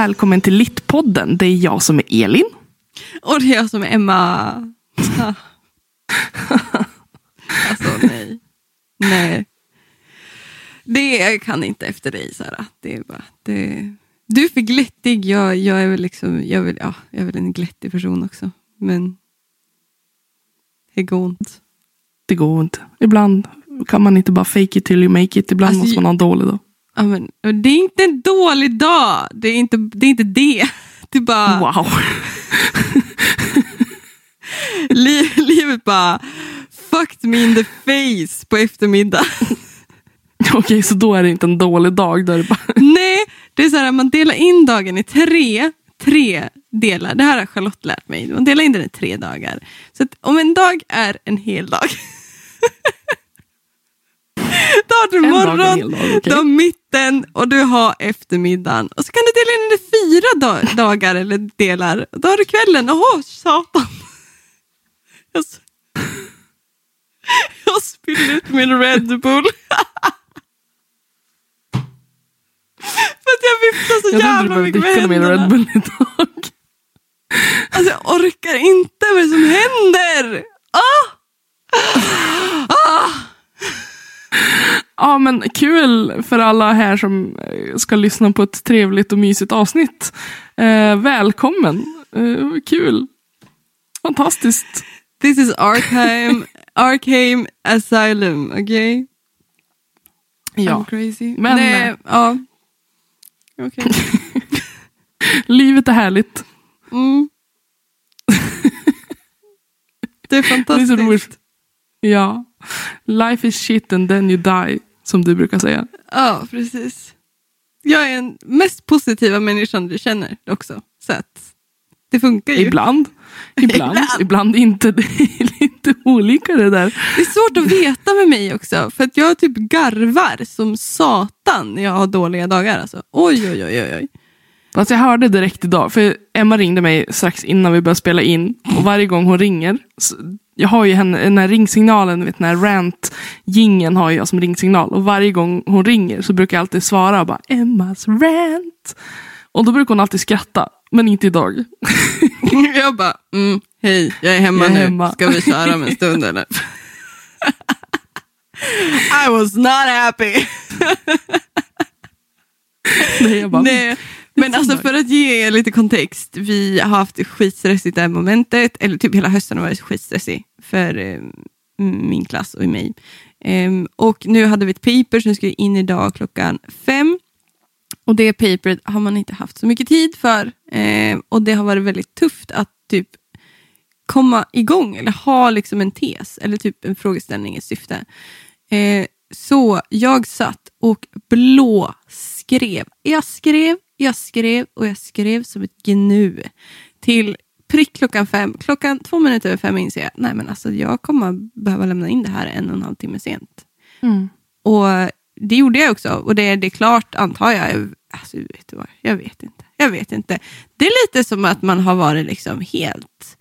välkommen till Littpodden. Det är jag som är Elin. Och det är jag som är Emma. alltså nej. Nej. Det kan inte efter dig Sara. Det är bara, det... Du är för glättig. Jag, jag är väl liksom, jag, vill, ja, jag är väl en glättig person också. Men det går inte. Det går inte. Ibland kan man inte bara fake it till you make it. Ibland Alltså, måste man ha en dålig dag. Ja, men, det är inte en dålig dag. Det är inte det. Är inte det. det bara, Wow. li, livet bara fucked me in the face på eftermiddag. Okej, så då är det inte en dålig dag. Då är bara... Nej, det är så här, man delar in dagen i tre, tre delar. Det här har Charlotte lärt mig. Man delar in den i tre dagar. Så om en dag är en hel dag. Har du morgon, du har mitten och du har eftermiddagen. Och så kan du dela in den i fyra da- dagar eller delar. Då har du kvällen. Åh, satan. Jag, jag spillde ut min Red Bull. För att jag viftar så Jag jävla mycket med händerna. Red Bull idag. Alltså jag orkar inte. Vad är det som händer? Ah! Ja, men kul för alla här som eh, ska lyssna på ett trevligt och mysigt avsnitt. Eh, välkommen. Eh, kul. Fantastiskt. This is Arkham, Arkham Asylum, okej? Ja. I'm crazy. Men- Nej, ja. Okej. Livet är härligt. Mm. Det är Det är fantastiskt. Ja. Life is shit and then you die. Som du brukar säga. Ja, precis. Jag är den mest positiva människan du känner också. Så att det funkar ju. Ibland. Ibland. Ibland. Ibland inte. Det är lite olika det där. Det är svårt att veta med mig också. För att jag typ garvar som satan när jag har dåliga dagar. Alltså. Oj, oj, oj, oj. oj. Fast jag hörde direkt idag, för Emma ringde mig strax innan vi började spela in. Och varje gång hon ringer, jag har ju henne, den här ringsignalen, vet, den här rant gingen har jag som ringsignal. Och varje gång hon ringer så brukar jag alltid svara bara Emmas rant. Och då brukar hon alltid skratta, men inte idag. Jag bara, mm, hej, jag är hemma Jag är nu. hemma. Ska vi köra om en stund eller? I was not happy. Nej, jag bara, Nej. Men är alltså så för att ge er lite kontext. Vi har haft skitstressigt det här momentet. Eller typ hela hösten har varit skitstressig för eh, min klass och i mig. Ehm, och nu hade vi ett paper som skulle in idag klockan fem. Och det paperet har man inte haft så mycket tid för. Ehm, och det har varit väldigt tufft att typ komma igång eller ha liksom en tes eller typ en frågeställning i syfte. Ehm, så jag satt och blåskrev. Jag skrev, jag skrev och jag skrev som ett gnu. Till prick klockan fem. Klockan två minuter över fem inser jag nej men alltså jag kommer behöva lämna in det här en och en halv timme sent. Mm. Och det gjorde jag också. Och det, det är klart, antar jag. Alltså, vet du vad? Jag vet inte. Jag vet inte. Det är lite som att man har varit liksom helt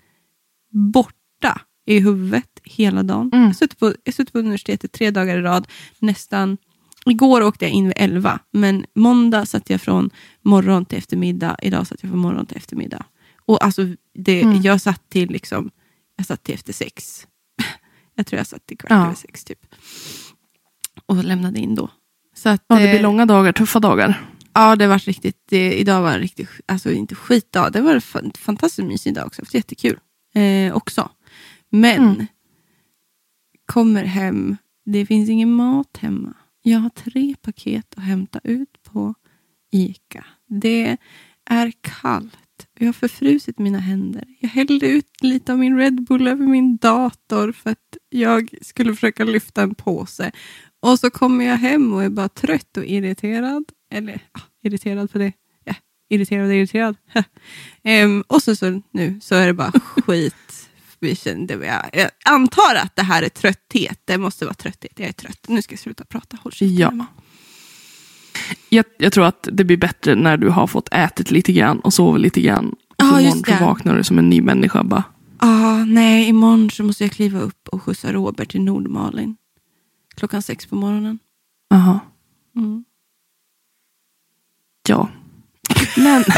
borta i huvudet hela dagen. Mm. Jag suttit på, jag suttit på universitetet tre dagar i rad. Nästan. Igår åkte jag in vid elva. Men måndag satt jag från morgon till eftermiddag. Idag satt jag från morgon till eftermiddag. Och alltså, det, Mm. jag satt till liksom, jag satt till efter sex. Jag tror jag satt till kvart Ja. över sex typ. Och lämnade in då. Så att, Ja, det blir eh, långa dagar, tuffa dagar. Ja, det var riktigt. Det, idag var riktigt, alltså inte skitdag. Det var en fan- fantastiskt mysig dag också. Det var jättekul eh, också. Men Mm. kommer hem. Det finns ingen mat hemma. Jag har tre paket att hämta ut på Ica. Det är kallt. Jag har förfrusit mina händer. Jag hällde ut lite av min Red Bull över min dator för att jag skulle försöka lyfta en påse. Och så kommer jag hem och är bara trött och irriterad. Eller ja, irriterad på det. Ja, irriterad och irriterad. Ehm, och så, så nu så är det bara skit. Vi kände, jag, jag antar att det här är trötthet. Det måste vara trötthet. Jag är trött. Nu ska jag sluta prata. Håll Ja. Emma. Jag, jag tror att det blir bättre när du har fått ätit lite grann och sovit lite grann. Och så just imorgon så vaknar du som en ny människa. Bara. Ah, nej, imorgon så måste jag kliva upp och skjutsa Robert till Nordmalin. Klockan sex på morgonen. Aha. Mm. Ja. Men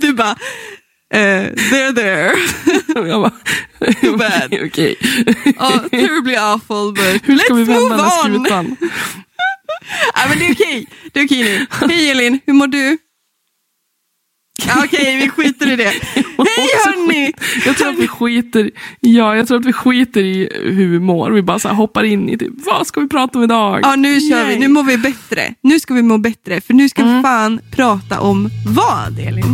Du bara, eh, there there. jag bara, bad. okej, okej. Oh, terribly awful but Hur ska let's vi vända move on. skutan? Ja, men det är okej. Det är okej nu. Hej Elin, hur mår du? Ja, Okej, vi skiter i det. Hej hörni! Jag tror att vi skiter, ja, jag tror att vi skiter i hur vi mår. Vi bara så här hoppar in i typ, vad ska vi prata om idag? Ja, nu kör vi. Nu mår vi bättre. Nu ska vi må bättre. För nu ska vi Mm. fan prata om vad, Elin?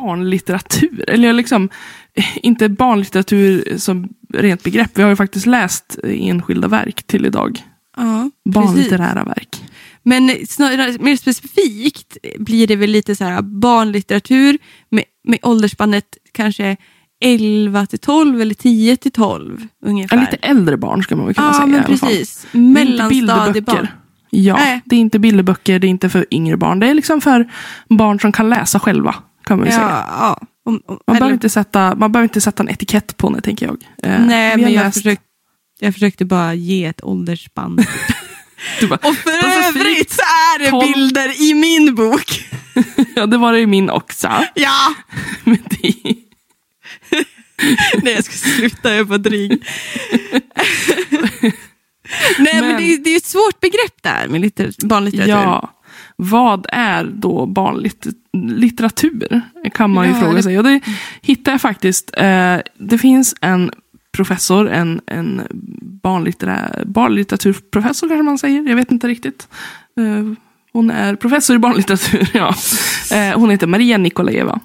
Barnlitteratur. Eller liksom, eh, inte barnlitteratur som rent begrepp. Vi har ju faktiskt läst enskilda verk till idag. Ja, Barnlitterära verk. Men snarare, mer specifikt blir det väl lite så här barnlitteratur med, med åldersspannet kanske 11 till 12 eller 10 till 12 ungefär. Ja, lite äldre barn ska man väl kunna ja, säga. men precis. Mellanstadiebarn. Ja, Nej. det är inte bilderböcker, det är inte för yngre barn. Det är liksom för barn som kan läsa själva. Kan man ju säga. Ja, ja. Om, om, Man, behöver inte sätta, man behöver inte sätta en etikett på det, tänker jag. Eh, Nej, men jag, läst- försökt, jag försökte bara ge ett åldersspann. Bara, Och för Specifikt övrigt så är det 12. bilder i min bok. ja, det var det i min också. Ja! Men det, Nej, jag ska sluta, jag bara dryg. Nej, men, Men- det, är, det är ett svårt begrepp där med litter, barnlitteratur. ja, vad är då barnlitteratur? Kan man ju Ja, fråga sig. Och det hittar jag faktiskt. Eh, det finns en professor, en, en barnlitterär, barnlitteraturprofessor kanske man säger. Jag vet inte riktigt. Eh, hon är professor i barnlitteratur. Ja. Eh, hon heter Maria Nikolajeva.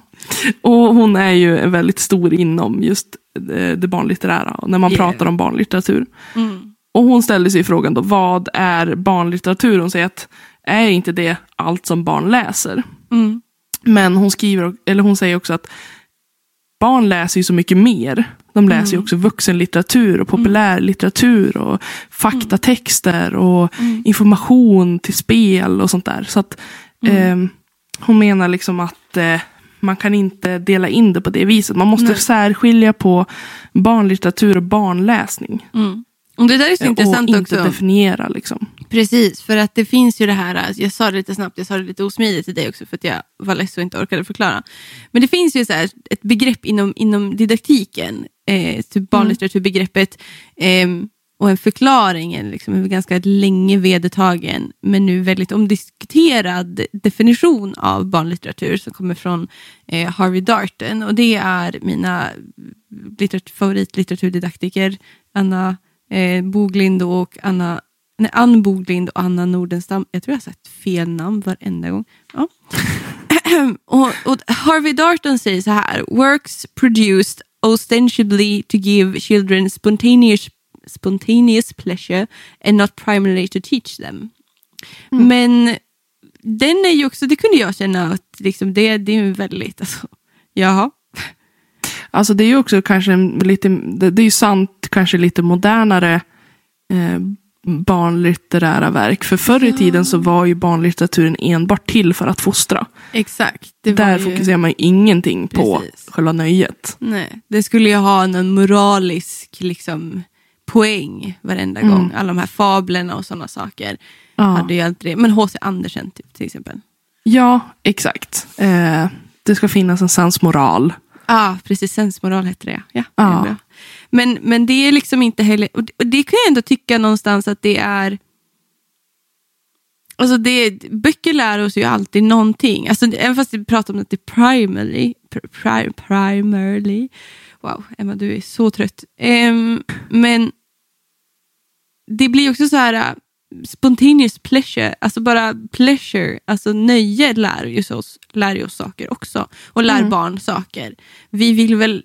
Och hon är ju väldigt stor inom just eh, det barnlitterära. När man Yeah. pratar om barnlitteratur. Mm. Och hon ställde sig frågan då, vad är barnlitteratur? Hon säger att är inte det allt som barn läser? Mm. Men hon, skriver, eller hon säger också att barn läser ju så mycket mer. De läser ju också vuxenlitteratur och populärlitteratur och faktatexter och information till spel och sånt där. Så att eh, hon menar liksom att eh, man kan inte dela in det på det viset. Man måste Nej. särskilja på barnlitteratur och barnläsning. Mm. Och det där är så intressant och inte också. definiera liksom. Precis, för att det finns ju det här, jag sa det lite snabbt, jag sa det lite osmidigt till dig också för att jag var och inte orkade förklara. Men det finns ju så här, ett begrepp inom, inom didaktiken, eh, typ barnlitteraturbegreppet, ehm, och en förklaring, en liksom, ganska länge vedertagen, men nu väldigt omdiskuterad definition av barnlitteratur som kommer från eh, Harvey Darton. Och det är mina litterat- favoritlitteraturdidaktiker, Anna eh, Boglind och Anna Nej, Ann Boglind och Anna Nordenstam. Jag tror jag har sagt fel namn varenda gång. Ja. och, och Harvey Darton säger så här. Works produced ostensibly to give children spontaneous, spontaneous pleasure and not primarily to teach them. Men den är ju också, det kunde jag känna att liksom det, det är väldigt, alltså, jaha. Alltså det är ju också kanske en lite, det är ju sant, kanske lite modernare eh, barnlitterära verk. För förr i tiden så var ju barnlitteraturen enbart till för att fostra. Exakt. Där ju- fokuserar man ju ingenting på Precis. själva nöjet. Nej, det skulle ju ha en moralisk liksom, poäng varenda Mm. gång. Alla de här fablerna och sådana saker. Ja, Hade ju alltid. Men H.C. Andersen typ, till exempel. ja exakt. Eh, det ska finnas en sensmoral. Ja, precis. Sensmoral hette det. Ja, Ja. det är bra. Men, men det är liksom inte heller... Och det, och det kan jag ändå tycka någonstans att det är... Alltså det, böcker lär oss ju alltid någonting. Alltså, även fast vi pratar om att det är primarily, pr, pri, primarily. Wow, Emma du är så trött. Ehm, men det blir också så här uh, spontaneous pleasure, alltså bara pleasure, alltså nöje lär ju oss, lär oss saker också. Och lär Mm. barn saker. Vi vill väl,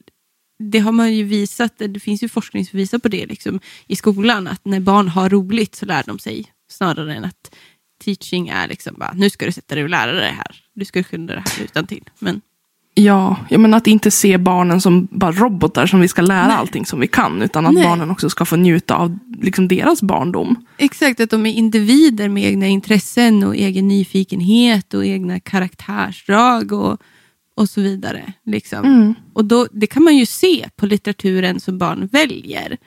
det har man ju visat, det finns ju forskning som visar på det liksom, i skolan, att när barn har roligt så lär de sig snarare än att teaching är liksom bara, nu ska du sätta dig och lära dig det här. Du ska kunna det här utan till. Men Ja, jag menar att inte se barnen som bara robotar som vi ska lära Nej. allting som vi kan. Utan att Nej. barnen också ska få njuta av liksom, deras barndom. Exakt, att de är individer med egna intressen och egen nyfikenhet och egna karaktärsdrag och, och så vidare. Liksom. Mm. Och då, det kan man ju se på litteraturen som barn väljer.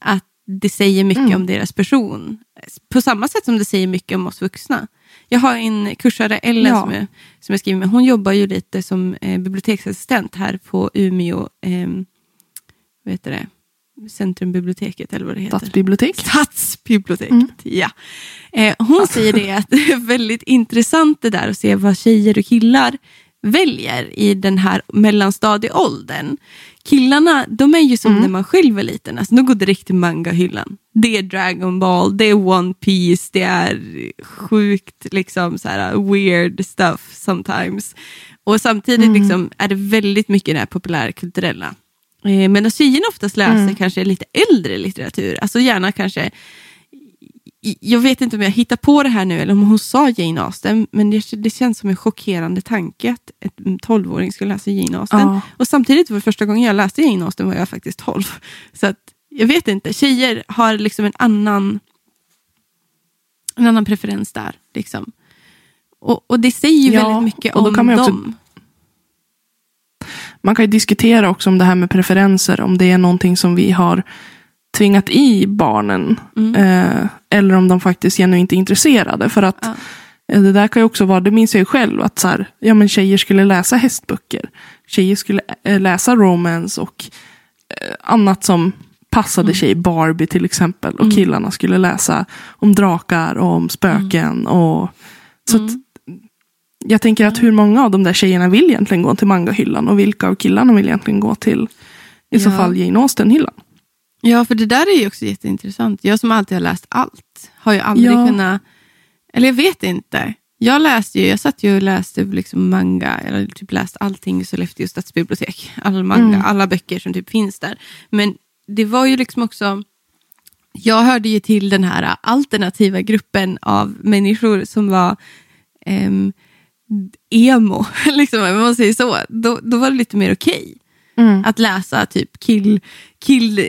Att det säger mycket Mm. om deras person. På samma sätt som det säger mycket om oss vuxna. Jag har en kursare, Ellen, Ja. som, jag, som jag skriver med. Hon jobbar ju lite som eh, biblioteksassistent här på Umeå eh, vad heter det? Centrumbiblioteket eller vad det heter. Stadsbibliotek. Stadsbiblioteket, Mm. ja. Eh, hon säger det att det är väldigt intressant det där att se vad tjejer och killar väljer i den här mellanstadieåldern. Killarna, de är ju som Mm. när man själv var liten, alltså, de går direkt till mangahyllan. Det är Dragon Ball, det är One Piece, det är sjukt liksom så här weird stuff sometimes. Och samtidigt Mm. liksom, är det väldigt mycket det här populärkulturella. Eh, Medan tjejerna oftast läser Mm. kanske lite äldre litteratur, alltså gärna kanske jag vet inte om jag hittar på det här nu eller om hon sa Jane Austen, men det, det känns som en chockerande tanke att en 12-åring skulle läsa Jane Austen. Ja. Och samtidigt var första gången jag läste Jane Austen var jag faktiskt 12. Så att, jag vet inte, tjejer har liksom en annan, en annan preferens där. Liksom. Och, och det säger ju Ja, väldigt mycket om man också- dem. Man kan ju diskutera också om det här med preferenser, om det är någonting som vi har tvingat i barnen. Mm. Eh, eller om de faktiskt genuint är intresserade. För att Ja. eh, det där kan ju också vara, det minns jag ju själv, att så här, ja, men tjejer skulle läsa hästböcker. Tjejer skulle eh, läsa romance och eh, annat som passade Mm. tjejer. Barbie till exempel. Och Mm. killarna skulle läsa om drakar och om spöken. Och, så att, Mm. jag tänker att hur många av de där tjejerna vill egentligen gå till mangahyllan och vilka av killarna vill egentligen gå till i så Ja. fall Jane Austen-hyllan. Ja, för det där är ju också jätteintressant. Jag som alltid har läst allt har ju aldrig Ja. kunnat... Eller jag vet inte. Jag läste ju, jag satt ju och läste liksom manga, eller typ läst allting i Sollefteå stadsbibliotek. All manga, Mm. alla böcker som typ finns där. Men det var ju liksom också... Jag hörde ju till den här alternativa gruppen av människor som var ehm, emo, liksom, om man säger så. Då, då var det lite mer okej Mm. att läsa typ kill, kill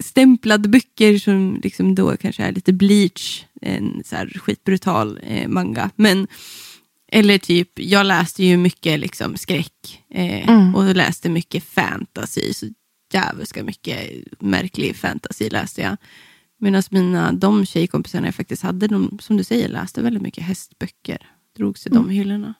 stämplade böcker som liksom då kanske är lite bleach, en så här skitbrutal eh, manga. Men, eller typ, jag läste ju mycket liksom skräck eh, Mm. och läste mycket fantasy. Så jävligt mycket märklig fantasy läste jag. Medan mina, de tjejkompisarna jag faktiskt hade, de, som du säger, läste väldigt mycket hästböcker. Drog sig Mm. de hyllorna.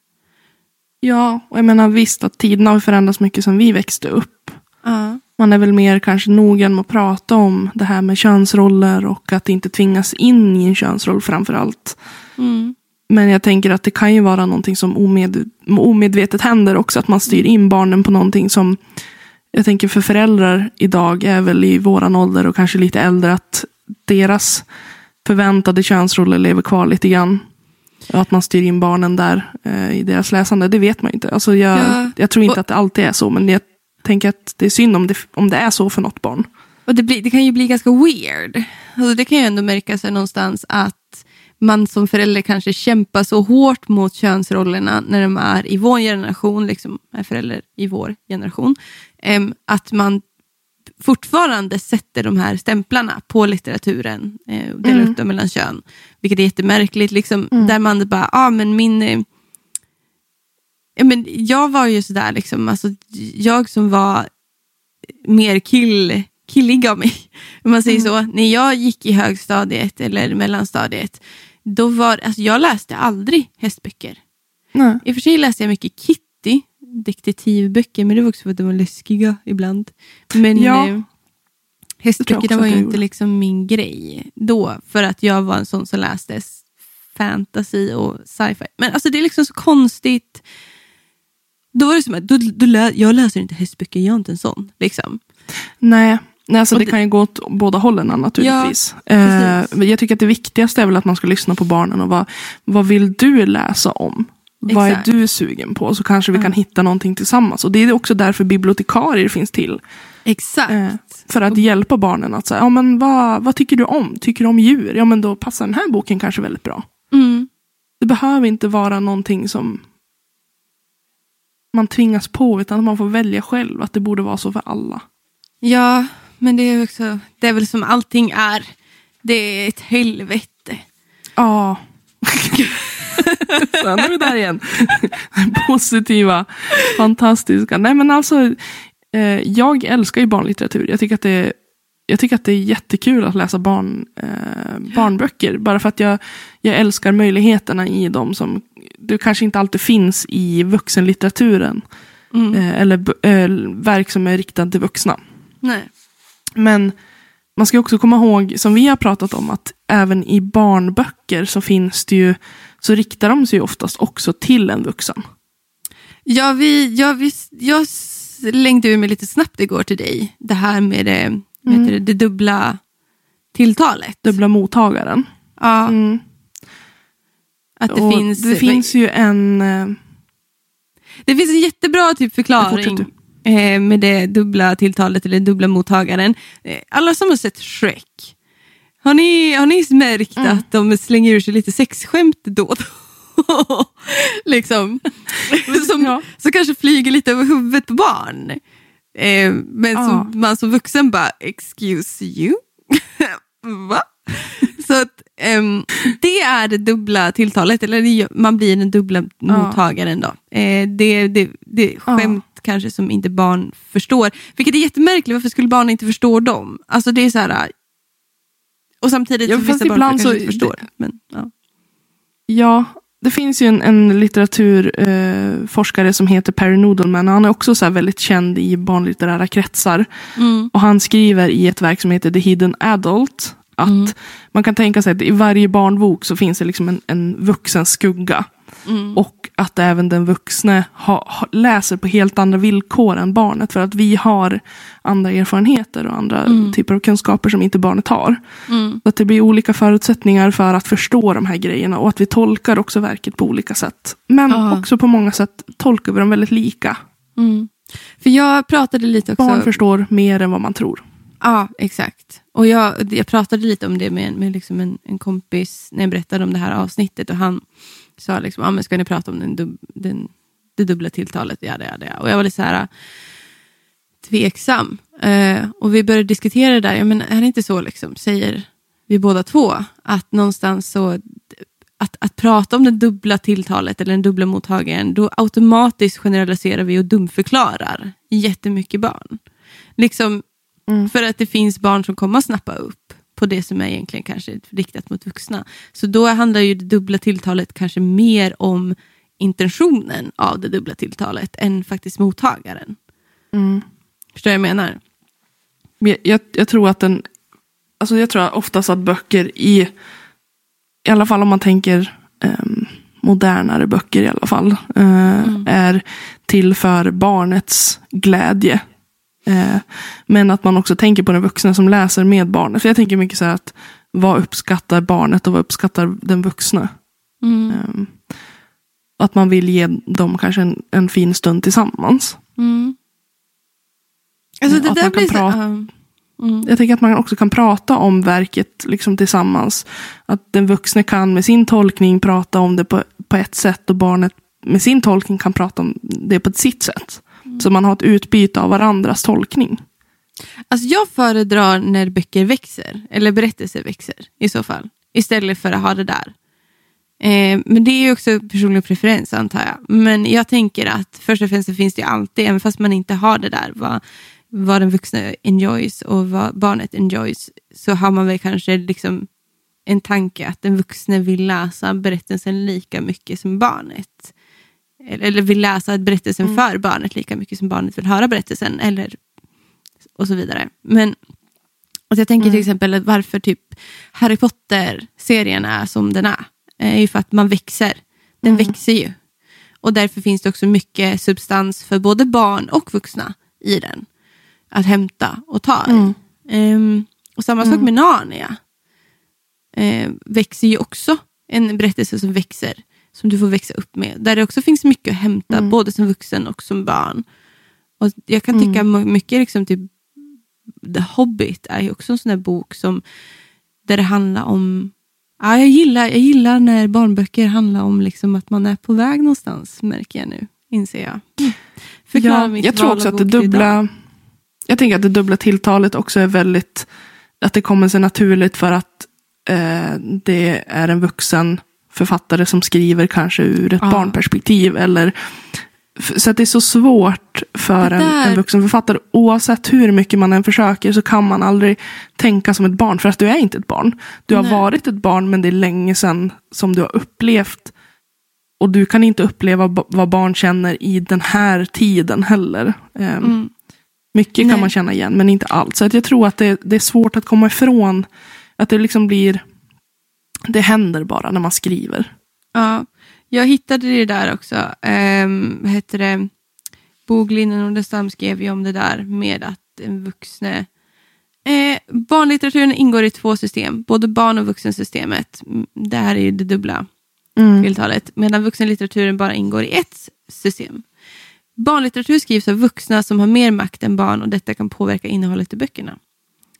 Ja, och jag menar visst att tiderna har förändrats mycket som vi växte upp. Ja. Man är väl mer kanske noggrann med att prata om det här med könsroller och att inte tvingas in i en könsroll framför allt. Mm. Men jag tänker att det kan ju vara någonting som omed, omedvetet händer också. Att man styr in barnen på någonting som jag tänker för föräldrar idag är väl i våran ålder och kanske lite äldre att deras förväntade könsroller lever kvar lite grann. Att man styr in barnen där eh, i deras läsande, det vet man inte. Alltså jag, Ja. jag tror inte Och- att det alltid är så, men jag tänker att det är synd om det, om det är så för något barn. Och det, blir, det kan ju bli ganska weird. Alltså det kan ju ändå märka sig någonstans att man som förälder kanske kämpar så hårt mot könsrollerna när de är i vår generation, liksom är förälder i vår generation, att man fortfarande sätter de här stämplarna på litteraturen eh, och delar Mm. upp dem mellan kön. Vilket är jättemärkligt, liksom, Mm. där man bara, ah, men min eh, men jag var ju sådär, liksom, alltså, jag som var mer kill, killig av mig, om man säger så. När jag gick i högstadiet eller mellanstadiet, då var, alltså, jag läste aldrig hästböcker. Nej. I och för sig läste jag mycket Kitty, detektivböcker, men det var också för att de var läskiga ibland. Men Ja. eh, Det tror jag hästböcker också det var ju inte liksom min grej då, för att jag var en sån som läste fantasy och sci-fi. Men alltså det är liksom så konstigt. Då var det som att då, då lä, jag läser inte hästböcker, jag är inte en sån. Liksom. Nej, Nej alltså det, det- kan ju gå åt båda hållen naturligtvis. Ja, eh, jag tycker att det viktigaste är väl att man ska lyssna på barnen och vad, vad vill du läsa om? Vad är Exakt. du sugen på? Så kanske vi kan hitta någonting tillsammans. Och det är också därför bibliotekarier finns till. Exakt. Eh, för att hjälpa barnen att säga, ja men vad, vad tycker du om? Tycker du om djur? Ja men då passar den här boken kanske väldigt bra. Mm. Det behöver inte vara någonting som man tvingas på, utan att man får välja själv. Att det borde vara så för alla. Ja, men det är också, det är väl som allting är. Det är ett helvete. Ja, Så nu är vi där igen. Positiva, fantastiska. Nej men alltså, eh, jag älskar ju barnlitteratur. Jag tycker att det är jag tycker att det är jättekul att läsa barn, eh, barnböcker. Bara för att jag, jag älskar möjligheterna i dem som det kanske inte alltid finns i vuxenlitteraturen. Mm. Eh, eller eh, verk som är riktade till vuxna. Nej. Men man ska också komma ihåg, som vi har pratat om, att även i barnböcker så finns det ju, så riktar de sig oftast också till en vuxen. Ja, vi, ja, vi, jag slängde ur mig lite snabbt igår till dig. Det här med det, heter det, det dubbla tilltalet. Dubbla mottagaren. Ja, Mm. att det Och finns... det finns ju en... eh, Det finns en jättebra typ förklaring eh, med det dubbla tilltalet eller dubbla mottagaren. Eh, alla som har sett Shrek, har ni, har ni märkt Mm. att de slänger ur sig lite sexskämt då och då? liksom. som, Ja. som kanske flyger lite över huvudet på barn. Eh, men Ja. som man som vuxen bara, excuse you? Va? Så att, ehm, det är det dubbla tilltalet, eller man blir den dubbla mottagaren. Då. Eh, det, det, det är skämt kanske som inte barn förstår. Vilket är jättemärkligt, varför skulle barn inte förstå dem? Alltså det är så här... Och samtidigt Ja, så vissa barn kanske så- inte förstår. Men, ja. Ja, det finns ju en, en litteraturforskare eh, som heter Perry Noodleman. och Han är också så väldigt känd i barnlitterära kretsar. Mm. Och han skriver i ett verk som heter The Hidden Adult. Att Mm. man kan tänka sig att i varje barnbok så finns det liksom en, en vuxen skugga. Mm. Och att även den vuxne ha, ha, läser på helt andra villkor än barnet. För att vi har andra erfarenheter och andra Mm. typer av kunskaper som inte barnet har. Mm. Så att det blir olika förutsättningar för att förstå de här grejerna. Och att vi tolkar också verket på olika sätt. Men Ja. också på många sätt tolkar vi dem väldigt lika. Mm. För jag pratade lite också... Barn förstår mer än vad man tror. Ja, exakt. Och jag, jag pratade lite om det med, med liksom en, en kompis när jag berättade om det här avsnittet. Och han sa liksom, ah, men ska ni prata om den, dub, den, det dubbla tilltalet? Ja, det, ja, det. Och jag var lite så här tveksam. Eh, och vi började diskutera det där. Ja, men är det inte så, liksom, säger vi båda två, att någonstans så att, att prata om det dubbla tilltalet eller den dubbla mottagaren, då automatiskt generaliserar vi och dumförklarar jättemycket barn. Liksom, Mm. för att det finns barn som kommer att snappa upp på det som är egentligen kanske riktat mot vuxna. Så då handlar ju det dubbla tilltalet kanske mer om intentionen av det dubbla tilltalet än faktiskt mottagaren. Mm. Förstår du vad jag menar? Men Jag, jag, tror att den, alltså jag tror oftast att böcker i, i alla fall om man tänker ehm, modernare böcker i alla fall, eh, är till för barnets glädje. Eh, men att man också tänker på den vuxna som läser med barnet. För jag tänker mycket så här att vad uppskattar barnet och vad uppskattar den vuxna? Ehm, att man vill ge dem kanske en, en fin stund tillsammans. Mm. Alltså Ja, det att där blir prata-. Mm. Jag tänker att man också kan prata om verket liksom tillsammans. Att den vuxne kan med sin tolkning prata om det på, på ett sätt och barnet med sin tolkning kan prata om det på ett sitt sätt. Så man har ett utbyte av varandras tolkning. Alltså jag föredrar när böcker växer, eller berättelser växer i så fall. Istället för att ha det där. Eh, men det är ju också personlig preferens antar jag. Men jag tänker att först och främst så finns det ju alltid, även fast man inte har det där, vad, vad den vuxna enjoys och vad barnet enjoys, så har man väl kanske liksom en tanke att den vuxne vill läsa berättelsen lika mycket som barnet. Eller, vill läsa berättelsen för barnet lika mycket som barnet vill höra berättelsen. Eller och så vidare. Men alltså jag tänker till exempel att varför typ Harry Potter-serien är som den är. är ju för att man växer. Den växer ju. Och därför finns det också mycket substans för både barn och vuxna i den. Att hämta och ta i. Ehm, och samma sak med Narnia. Ehm, växer ju också en berättelse som växer. Som du får växa upp med. Där det också finns mycket att hämta, både som vuxen och som barn. Och jag kan tycka mycket liksom typ The Hobbit är ju också en sån där bok som där det handlar om ja, jag, gillar, jag gillar när barnböcker handlar om liksom att man är på väg någonstans, märker jag nu. Inser jag. Förklara Ja, mitt jag tror också att det dubbla, jag tänker att det dubbla tilltalet också är väldigt, att det kommer sig naturligt för att eh, det är en vuxen författare som skriver kanske ur ett Ja. barnperspektiv. Eller, så att det är så svårt för Det en, där- en vuxen författare. Oavsett hur mycket man än försöker så kan man aldrig tänka som ett barn. För att du är inte ett barn. Du har Nej. varit ett barn men det är länge sedan som du har upplevt. Och du kan inte uppleva vad barn känner i den här tiden heller. Ehm, Mm. mycket Nej. kan man känna igen, men inte allt. Så att jag tror att det, det är svårt att komma ifrån att det liksom blir... Det händer bara när man skriver. Ja, jag hittade det där också. Um, heter det? Boglin och Nordenstam skrev ju om det där med att en vuxne... Eh, barnlitteraturen ingår i två system, både barn och vuxensystemet. Mm, Det här är ju det dubbla tilltalet. Medan vuxenlitteraturen bara ingår i ett system. Barnlitteratur skrivs av vuxna som har mer makt än barn och detta kan påverka innehållet i böckerna.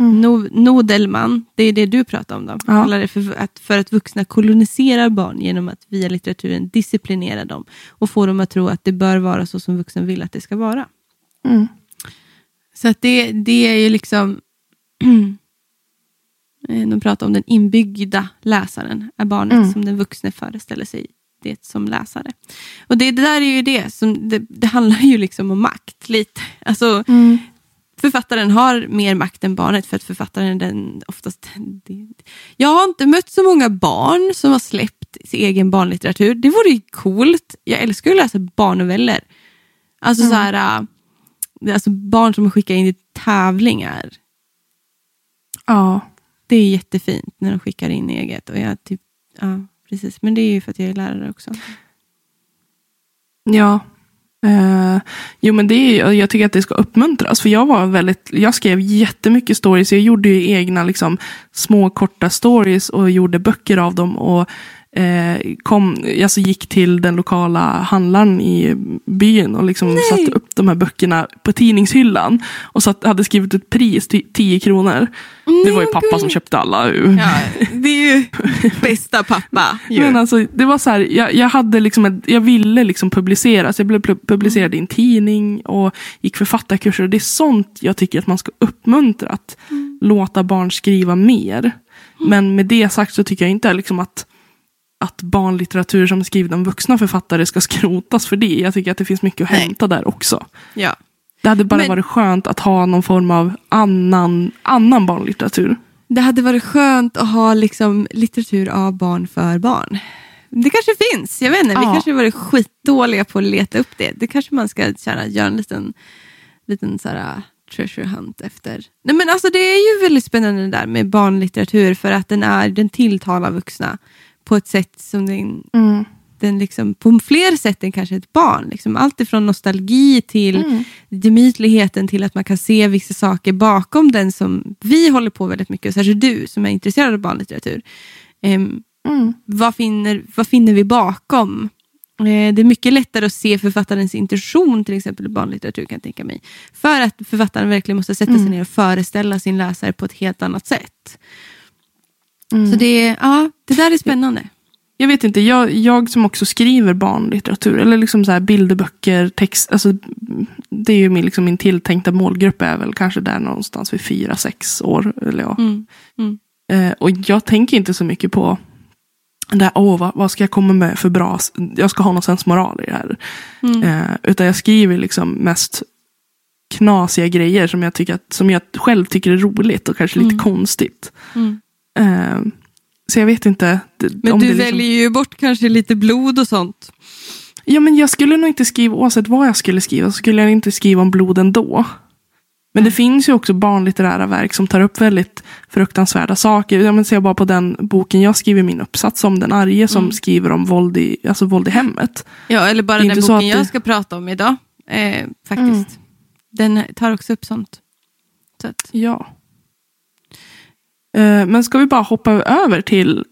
Mm. No, Nodelman, det är det du pratar om då. Ja. Kallar det för att, för att vuxna koloniserar barn genom att via litteraturen disciplinera dem och få dem att tro att det bör vara så som vuxen vill att det ska vara. Mm. Så att det, det är ju liksom... Eh, De pratar om den inbyggda läsaren, är barnet Mm. som den vuxne föreställer sig det som läsare. Och det, det där är ju det som, det, det handlar ju liksom om makt lite. Alltså, Mm. Författaren har mer makt än barnet för att författaren den oftast... Jag har inte mött så många barn som har släppt sin egen barnlitteratur. Det vore ju coolt. Jag älskar att läsa barnnoveller. Alltså Mm. så här... äh, Alltså barn som skickar in i tävlingar. Ja. Det är jättefint när de skickar in eget. Och jag typ, ja, precis. Men det är ju för att jag är lärare också. Ja. Eh, jo men det är, jag tycker att det ska uppmuntras. För jag var väldigt, jag skrev jättemycket stories. Jag gjorde ju egna liksom, små korta stories och gjorde böcker av dem. Och eh, kom, alltså gick till den lokala handlaren i byn och liksom Nej. satte upp de här böckerna på tidningshyllan. Och satt, hade skrivit ett pris, 10 kronor. Det var ju pappa som köpte alla. Ja, det är ju bästa pappa. Men alltså, det var så här, jag, jag, hade liksom ett, jag ville liksom publicera, så jag blev pu- publicerad i en tidning och gick författarkurser. Och det är sånt jag tycker att man ska uppmuntra, att låta barn skriva mer. Men med det sagt så tycker jag inte liksom att, att barnlitteratur som är skriven av vuxna författare ska skrotas för det. Jag tycker att det finns mycket att Nej. hämta där också. Ja. Det hade bara Men- varit skönt att ha någon form av annan, annan barnlitteratur. Det hade varit skönt att ha liksom litteratur av barn för barn. Det kanske finns, jag vet inte. Vi Ja. kanske har varit skitdåliga på att leta upp det. Det kanske man ska köra, göra en liten, liten så här, uh, treasure hunt efter. Nej, men alltså, det är ju väldigt spännande det där med barnlitteratur för att den, är, den tilltalar vuxna på ett sätt som den, den liksom, på fler sätt än kanske ett barn. Liksom, allt ifrån nostalgi till Mm. gemytligheten till att man kan se vissa saker bakom den som vi håller på väldigt mycket, och särskilt du som är intresserad av barnlitteratur. Ehm, Mm. vad, finner, vad finner vi bakom? Eh, det är mycket lättare att se författarens intention till exempel i barnlitteratur kan jag tänka mig. För att författaren verkligen måste sätta sig Mm. ner och föreställa sin läsare på ett helt annat sätt. Mm. Så det, ja, det där är spännande. Jag vet inte, jag, jag som också skriver barnlitteratur, eller liksom så här bilderböcker, text, alltså, det är ju min, liksom min tilltänkta målgrupp är väl kanske där någonstans vid fyra, sex år. Eller ja. Mm. Mm. eh, och jag tänker inte så mycket på det här, åh, vad, vad ska jag komma med för bra, jag ska ha någon sensmoral i det här. Mm. Eh, utan jag skriver liksom mest knasiga grejer som jag, tycker att, som jag själv tycker är roligt och kanske lite Mm. konstigt. Mm. Eh, så jag vet inte. Men om du liksom- väljer ju bort kanske lite blod och sånt. Ja, men jag skulle nog inte skriva, oavsett vad jag skulle skriva, så skulle jag inte skriva om blod ändå. Men det finns ju också barnlitterära verk som tar upp väldigt fruktansvärda saker. Jag ser bara på den boken jag skriver min uppsats om, Den arge som Mm. skriver om våld i, alltså våld i hemmet. Ja, eller bara den boken det- jag ska prata om idag. Eh, faktiskt. Den tar också upp sånt. Så att, Ja. Eh, Men ska vi bara hoppa över till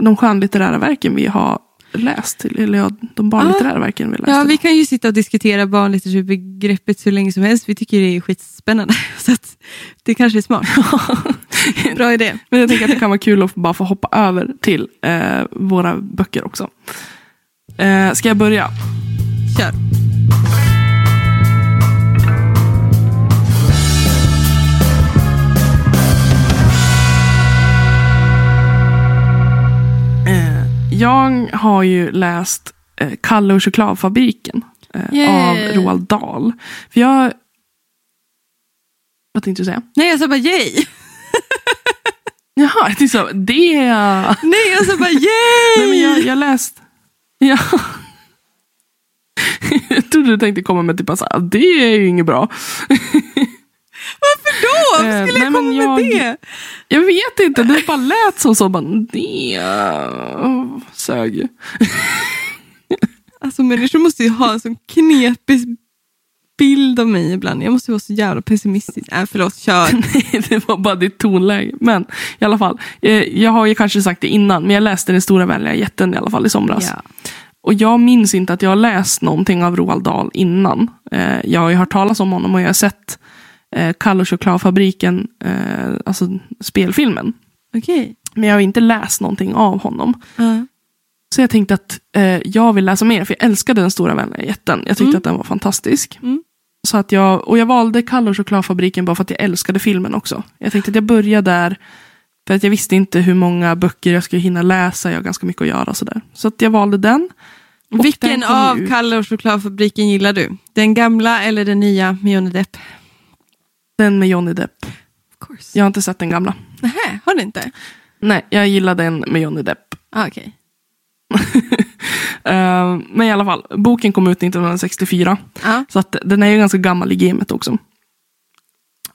de skönlitterära verken vi har läst? Eller ja, de barnlitterära verken vi läste. ja, vi kan ju sitta och diskutera barnlitteraturbegreppet hur länge som helst. Vi tycker det är skitspännande. Så det kanske är smart. Bra idé. Men jag tänker att det kan vara kul att bara få hoppa över till eh, våra böcker också. Eh, ska jag börja? Kör. Jag har ju läst eh, Kalle och chokladfabriken eh, av Roald Dahl. För jag... Vad tänkte du säga? Nej, jag sa bara yay. Jaha, jag tänkte så, det... Nej, jag sa bara yay. Nej, men jag, jag läst... Ja. jag trodde du tänkte komma med typ att det är ju inget bra. Då? Varför Eh, skulle jag nej, komma men med jag- det? Jag vet inte, det bara lät som så. Bara, det oh, sög ju. Alltså människor måste ju ha en sån knepig bild av mig ibland. Jag måste vara så jävla pessimistisk. Äh, förlåt, kör. Nej, det var bara ditt tonläge. Men i alla fall, eh, jag har ju kanske sagt det innan, men jag läste Den stora vänliga jätten i alla fall i somras. Ja. Och jag minns inte att jag har läst någonting av Roald Dahl innan. Eh, jag har ju hört talas om honom och jag har sett eh, Kalle och chokladfabriken, eh, alltså spelfilmen. Okej. Men jag har inte läst någonting av honom. Ja. Så jag tänkte att eh, jag vill läsa mer, för jag älskade Den stora vänliga jätten. Jag tyckte Mm. att den var fantastisk. Mm. Så att jag, och jag valde Kalle och chokladfabriken bara för att jag älskade filmen också. Jag tänkte att jag börjar där, för att jag visste inte hur många böcker jag skulle hinna läsa. Jag har ganska mycket att göra. Sådär. Så att jag valde den. Vilken av ut- Kalle och chokladfabriken gillar du? Den gamla eller den nya med Johnny Depp? Den med Johnny Depp. Of course. Jag har inte sett den gamla. Nähä, har du inte? Nej, jag gillar den med Johnny Depp. Ah, Okej. Eh, men i alla fall, boken kom ut 1964. Ja. Så att den är ju ganska gammal i gamet också.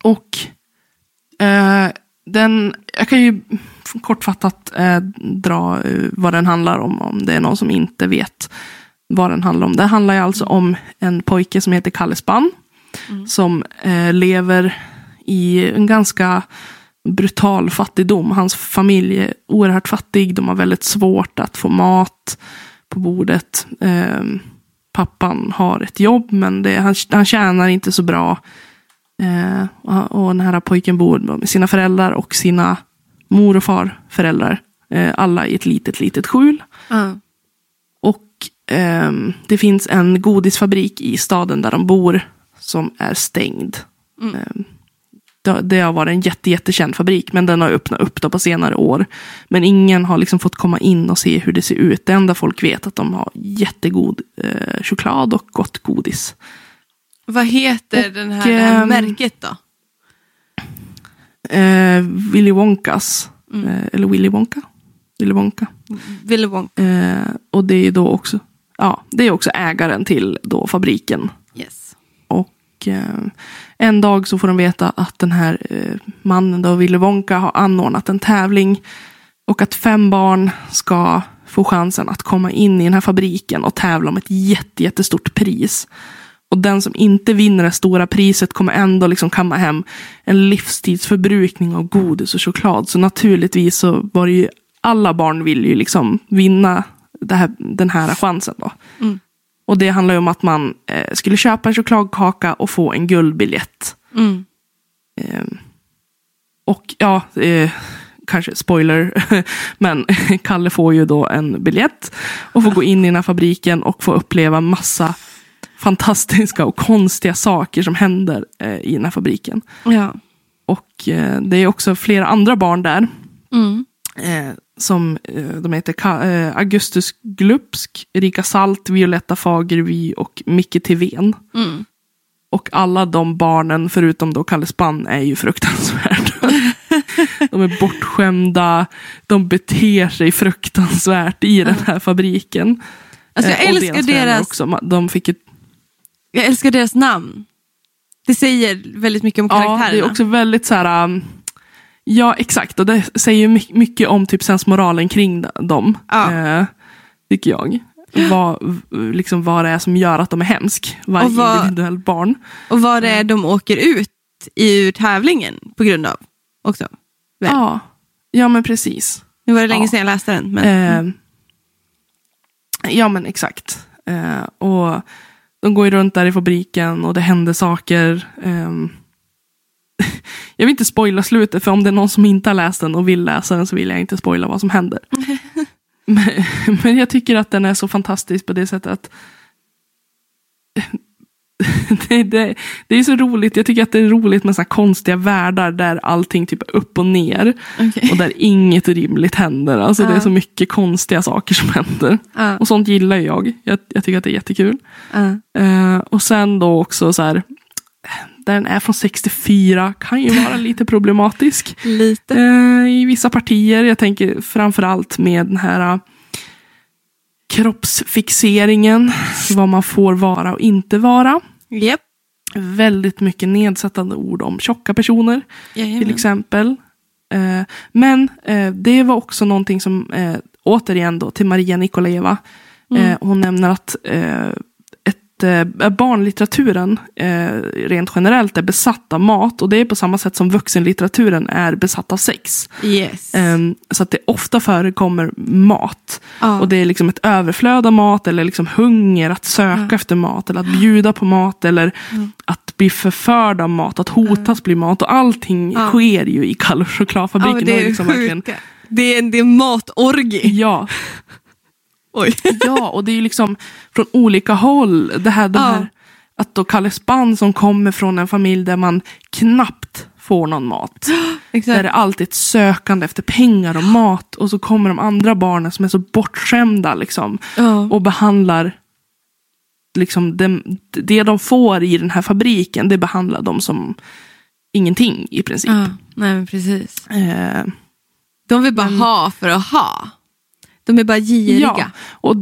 Och eh, den, jag kan ju kortfattat eh, dra eh, vad den handlar om, om det är någon som inte vet vad den handlar om. Det handlar ju alltså om en pojke som heter Kalle Spann. Som eh, lever i en ganska brutal fattigdom. Hans familj är oerhört fattig. De har väldigt svårt att få mat på bordet. Eh, pappan har ett jobb, men det, han, han tjänar inte så bra. Eh, och, den här pojken bor med sina föräldrar och sina mor och farföräldrar. Eh, alla i ett litet, litet skjul. Ja. Och ehm, det finns en godisfabrik i staden där de bor som är stängd. Mm. Ehm, det, det har varit en jätte, jättekänd fabrik, men den har öppnat upp då på senare år. Men ingen har liksom fått komma in och se hur det ser ut. Det enda folk vet är att de har jättegod eh, choklad och gott godis. Vad heter Och, den här, det här ehm, märket då? Eh, Willy Wonkas, Mm. eh, eller Willy Wonka. Willy Wonka. Willy Wonka. Eh, och det är då också, ja, det är också ägaren till då fabriken. Och eh, en dag så får de veta att den här eh, mannen då, Willy Wonka, har anordnat en tävling. Och att fem barn ska få chansen att komma in i den här fabriken och tävla om ett jätte, jättestort pris. Och den som inte vinner det stora priset kommer ändå liksom kamma hem en livstidsförbrukning av godis och choklad. Så naturligtvis så var det ju, alla barn vill ju liksom vinna det här, den här chansen då. Mm. Och det handlar om att man eh, skulle köpa en chokladkaka och få en guldbiljett. Mm. Eh, och ja, eh, kanske spoiler, men Kalle får ju då en biljett och får gå in i den här fabriken och få uppleva massa fantastiska och konstiga saker som händer eh, i den här fabriken. Ja. Och eh, det är också flera andra barn där. Mm. Som eh, de heter eh, Augustus Glupsk, Erika Salt, Violetta Fagervy och Micke Tivén. Mm. Och alla de barnen, förutom då Kalle Spann, är ju fruktansvärda. de är bortskämda, de beter sig fruktansvärt i den här fabriken. Alltså jag Eh, och älskar föräldrar deras, Också. De fick ett, jag älskar deras namn. Det säger väldigt mycket om ja, karaktärerna. det är också väldigt så här... um, Ja, exakt. Och det säger my- mycket om typ sensmoralen kring dem. Ja. Eh, tycker jag. Vad, liksom vad det är som gör att de är hemsk. Varje Och vad- individuell barn. Och vad det är de åker ut i tävlingen på grund av. Också. Väl. Ja. ja, men precis. Nu var det länge Ja. sedan jag läste den. Men, Eh, ja men exakt. Eh, och de går ju runt där i fabriken och det händer saker. Jag vill inte spoila slutet för om det är någon som inte har läst den och vill läsa den så vill jag inte spoila vad som händer. men, men jag tycker att den är så fantastisk på det sättet att det, det, det är så roligt. Jag tycker att det är roligt med såna konstiga världar där allting typ är upp och ner. Okej. Och där inget rimligt händer. Alltså det är så mycket konstiga saker som händer. Ja, Och sånt gillar jag. Jag, jag tycker att det är jättekul. Eh, och sen då också så här. Den är från 64, kan ju vara lite problematisk. Lite. Eh, I vissa partier, jag tänker framförallt med den här eh, kroppsfixeringen. Vad man får vara och inte vara. Japp. Väldigt mycket nedsättande ord om tjocka personer till Jajamän. exempel. Eh, men eh, det var också någonting som, eh, återigen då till Maria Nikolajeva, eh, hon nämner att eh, barnlitteraturen eh, rent generellt är besatt av mat och det är på samma sätt som vuxenlitteraturen är besatt av sex. Yes. Ehm, så att det ofta förekommer mat. Ja. Och det är liksom ett överflöd av mat eller liksom hunger att söka efter mat eller att bjuda på mat eller att bli förförd av mat, att hotas bli mat och allting Ja. sker ju i ja, chokladfabriken. men Det är liksom verkligen, Det är en det är matorgie. ja, Oj. ja, och det är ju liksom från olika håll. Det här, de Ja. här, att då Kalles band som kommer från en familj där man knappt får någon mat. Där Exakt. det alltid är ett sökande efter pengar och mat. Och så kommer de andra barnen som är så bortskämda liksom. Ja. Och behandlar liksom det, det de får i den här fabriken. Det behandlar de som ingenting i princip. ja. Nej men precis. Eh, De vill bara Men- ha för att ha. De är bara giriga. ja, och,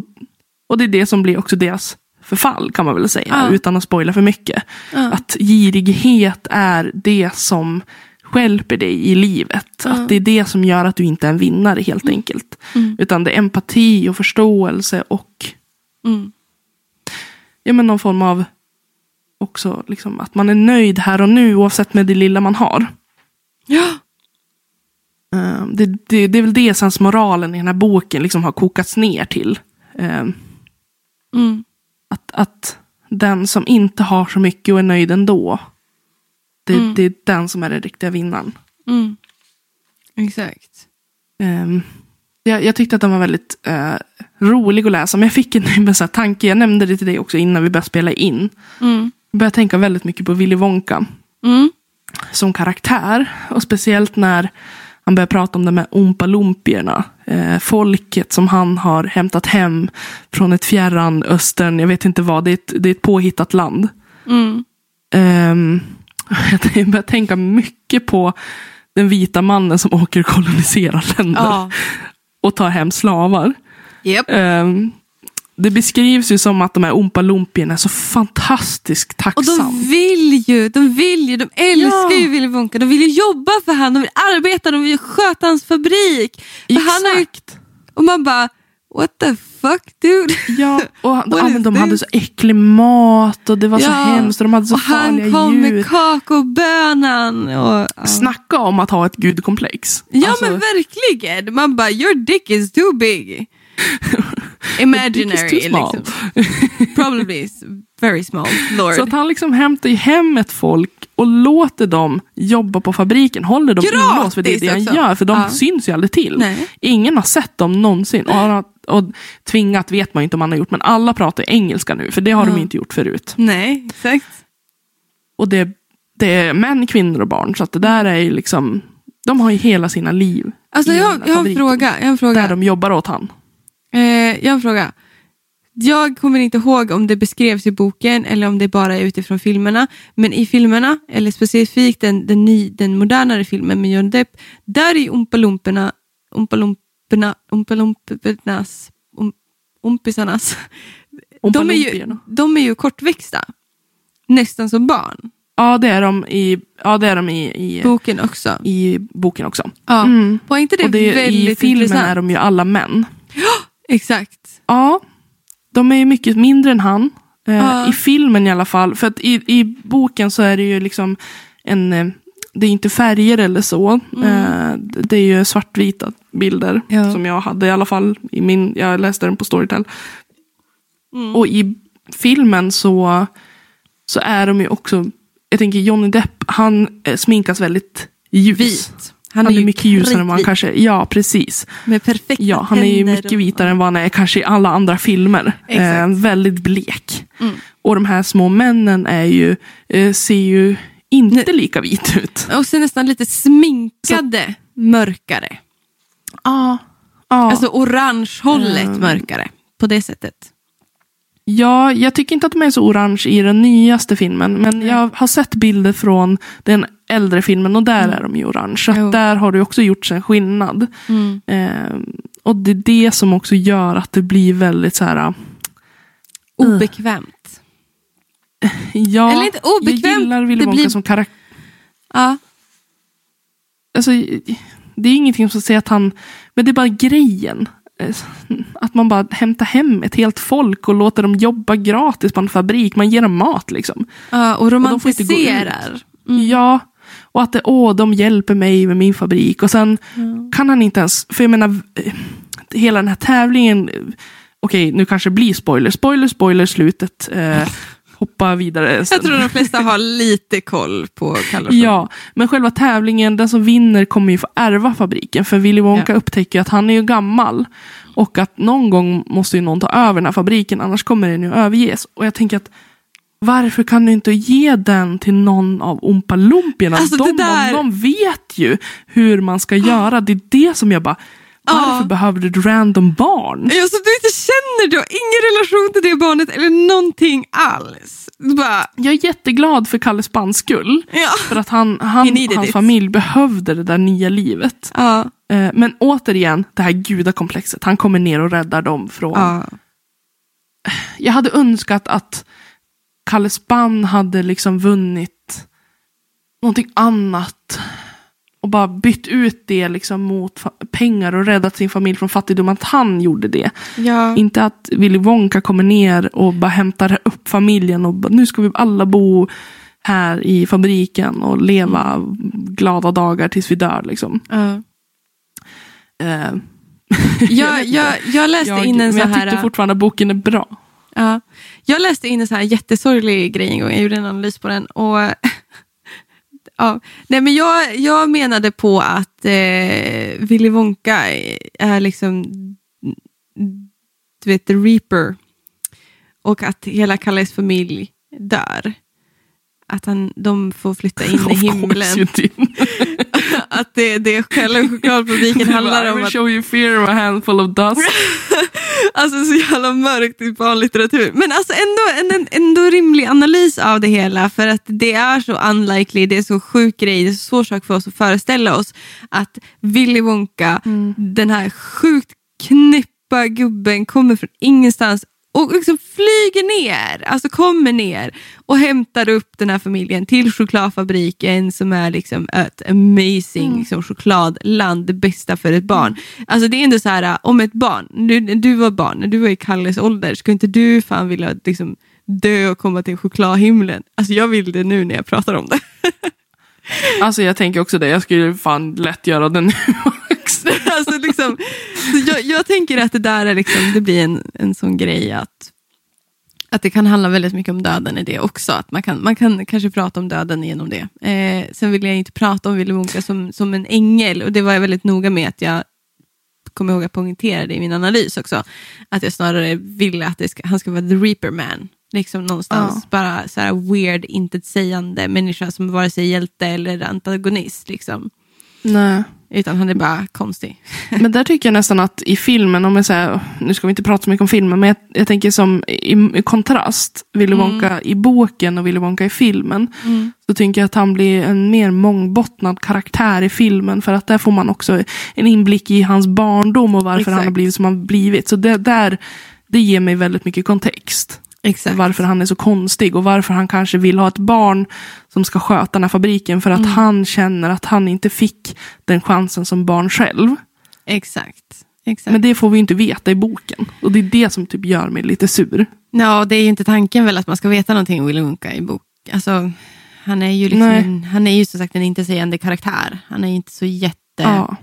och det är det som blir också deras förfall kan man väl säga. Ja. Utan att spoila för mycket. Ja. Att girighet är det som stjälper dig i livet. Att det är det som gör att du inte är en vinnare helt enkelt. Mm. Utan det är empati och förståelse och Mm. ja, men någon form av också liksom, att man är nöjd här och nu oavsett med det lilla man har. Ja. Eh, det, det, det är väl det sensmoralen i den här boken liksom har kokats ner till. Eh, Mm. att, att den som inte har så mycket och är nöjd ändå. Det, Mm. det är den som är den riktiga vinnaren. Mm. Exakt. Um, jag, jag tyckte att den var väldigt eh, rolig att läsa. Men jag fick en, så tanke, jag nämnde det till dig också innan vi började spela in. Mm. Jag började tänka väldigt mycket på Willy Wonka Mm. som karaktär. Och speciellt när han börjar prata om de här Oompa Lompierna. Eh, folket som han har hämtat hem från ett fjärran östern, jag vet inte vad, det är ett, det är ett påhittat land. Mm. Um, jag börjar tänka mycket på den vita mannen som åker och koloniserar länder Ja. och tar hem slavar. Japp. Ehm, det beskrivs ju som att de här Oompa Lompierna är så fantastiskt Och tacksamma. de vill ju, de vill ju, de älskar Ja. ju Willy Wonka. De vill ju jobba för han, de vill arbeta, de vill sköta hans fabrik. För han har ju, Exakt. och man bara, what the fuck dude? Ja, och men de this? hade så äcklig mat och det var så Ja, hemskt och de hade så och han farliga kom djur. med kakaobönan. Och, ja. Snacka om att ha ett gudkomplex. Ja Alltså, men verkligen, man bara your dick is too big. Imaginary liksom. Probably very small, lord. Så att han liksom hämtar hem ett folk och låter dem jobba på fabriken. Håller dem Gratis inlåst för det är det han gör. För de Ja. syns ju aldrig till. Nej. Ingen har sett dem någonsin. Och, och tvingat vet man inte om han har gjort. Men alla pratar engelska nu. För det har Ja. de inte gjort förut. Nej, exakt. Och det, det är män, kvinnor och barn. Så att det där är ju liksom. De har ju hela sina liv. Alltså jag, jag har en fråga. Jag har en fråga. Där de jobbar åt han. Eh, jag har en fråga. Jag kommer inte ihåg om det beskrevs i boken eller om det bara är utifrån filmerna. Men i filmerna, eller specifikt den, den, ny, den modernare filmen med Johnny Depp, där är Oompa Loomporna, Oompa Loomporna, Oompa Loompornas, um, Ompisarnas, de är, ju, de är ju kortväxta. Nästan som barn. Ja, det är de i, ja, det är de i, i, Boken också. i boken också. Ja. Mm. Var inte det, och det, väldigt I filmen intressant? är de ju alla män. Exakt. Ja, de är ju mycket mindre än han. Ja. I filmen i alla fall. För att i, i boken så är det ju liksom en... eh, Det är inte färger eller så. Eh, det är ju svartvita bilder. Ja. Som jag hade i alla fall. I min, jag läste den på Storytel. Mm. Och i filmen så, så är de ju också... Jag tänker Johnny Depp, han sminkas väldigt ljus. Vit. Han, är, ju mycket ljusare än vad han kanske Ja, precis. Med perfekta Ja, han är ju mycket och- vitare än vad han är kanske i alla andra filmer. Eh, väldigt blek. Mm. Och de här små männen är ju, eh, ser ju inte lika vit ut. Och sen nästan lite sminkade mörkare. Ja. ja. Alltså orange-hållet Mm. mörkare. På det sättet. Ja, jag tycker inte att de är så orange i den nyaste filmen. Men jag har sett bilder från den äldre filmen och där är de ju orange. Så Jo. att där har det också gjorts en skillnad. Mm. Eh, och det är det som också gör att det blir väldigt så här. Obekvämt. Ja, Eller inte obekvämt, jag gillar Willy Wonka blir- som karaktär. Ja. Alltså, det är ingenting som säger att han... Men det är bara grejen. Eh, Att man bara hämtar hem ett helt folk och låter dem jobba gratis på en fabrik. Man ger dem mat liksom. ja, och de får inte gå ut. romantiserar. Mm. Ja, och att det, åh, de hjälper mig med min fabrik. Och sen kan han inte ens, för jag menar, eh, hela den här tävlingen, eh, okej, nu kanske det blir spoiler, spoiler, spoiler, slutet. Eh, hoppa vidare. Jag tror de flesta har lite koll på Kalle Ja, men själva tävlingen, den som vinner kommer ju få ärva fabriken. För Willy Wonka Ja. upptäcker att han är ju gammal. Och att någon gång måste ju någon ta över den här fabriken, annars kommer den ju överges. Och jag tänker att varför kan du inte ge den till någon av Oompa Lompierna? Alltså, de, där- de vet ju hur man ska göra. Det är det som jag bara, varför Ja. behöver du ett random barn? Ja, så du inte känner, du har ingen relation till det barnet eller någonting alls. Bara, Jag är jätteglad för Kalles Bands skull. ja. För att han, han needed hans it. familj behövde det där nya livet. Ja, Eh, Men återigen, det här gudakomplexet. Han kommer ner och räddar dem från... ja. Jag hade önskat att Kalle Spann hade liksom vunnit någonting annat. Och bara bytt ut det liksom mot pengar och räddat sin familj från fattigdom. Att han gjorde det. ja. Inte att Willy Wonka kommer ner och bara hämtar upp familjen. Och bara, nu ska vi alla bo här i fabriken och leva glada dagar tills vi dör. Liksom. ja. Eh, Jag, jag, jag läste jag, in en men så jag här... tyckte fortfarande att boken är bra. Ja. Jag läste in en så här jättesorglig grej en gång. Jag gjorde en analys på den. Och, ja. Nej, men jag, jag menade på att eh, Willy Wonka är liksom du vet, the reaper. Och att hela Kalles familj dör. Att han, de får flytta in i himlen. Att det, det själva chokladfabriken handlar I om will att show you fear of a handful of dust. Alltså så jävla mörkt i barnlitteratur. Men alltså ändå en, ändå rimlig analys av det hela. För att det är så unlikely, det är så sjuk grej, det är så svår sak för oss att föreställa oss att Willy Wonka, den här sjukt knäppa gubben, kommer från ingenstans och liksom flyger ner, alltså kommer ner och hämtar upp den här familjen till chokladfabriken som är liksom ett amazing liksom, chokladland, det bästa för ett barn. Alltså det är ändå så här, om ett barn, när du var barn, när du var i Kalles ålder, skulle inte du fan vilja liksom, dö och komma till chokladhimlen? Alltså jag vill det nu när jag pratar om det. Alltså jag tänker också det, jag skulle fan lätt göra det nu. alltså liksom, jag, jag tänker att det där är liksom, det blir en, en sån grej att, att det kan handla väldigt mycket om döden i det också. Att man kan, man kan kanske prata om döden genom det. Eh, sen vill jag inte prata om Willy Wonka som, som en ängel och det var jag väldigt noga med att jag kommer ihåg att poängtera det i min analys också. Att jag snarare ville att ska, han ska vara the reaper man. Liksom någonstans bara så här weird, intetsägande människa som vare sig hjälte eller antagonist. Liksom. Nej. Utan han är bara konstig. Men där tycker jag nästan att i filmen, om jag säger, nu ska vi inte prata så mycket om filmen, men jag, jag tänker som i, i kontrast, Willy Wonka i boken och Willy Wonka i filmen, så tycker jag att han blir en mer mångbottnad karaktär i filmen, för att där får man också en inblick i hans barndom och varför Exakt. han har blivit som han blivit. Så det, där, det ger mig väldigt mycket kontext. Exakt. Varför han är så konstig och varför han kanske vill ha ett barn som ska sköta den här fabriken. För att Mm. han känner att han inte fick den chansen som barn själv. Exakt. Exakt. Men det får vi inte veta i boken. Och det är det som typ gör mig lite sur. Ja, det är ju inte tanken väl att man ska veta någonting om Willy Wonka i bok. Alltså, han är ju liksom en, han är ju som sagt en intetsägande karaktär. Han är inte så jätte... Ja.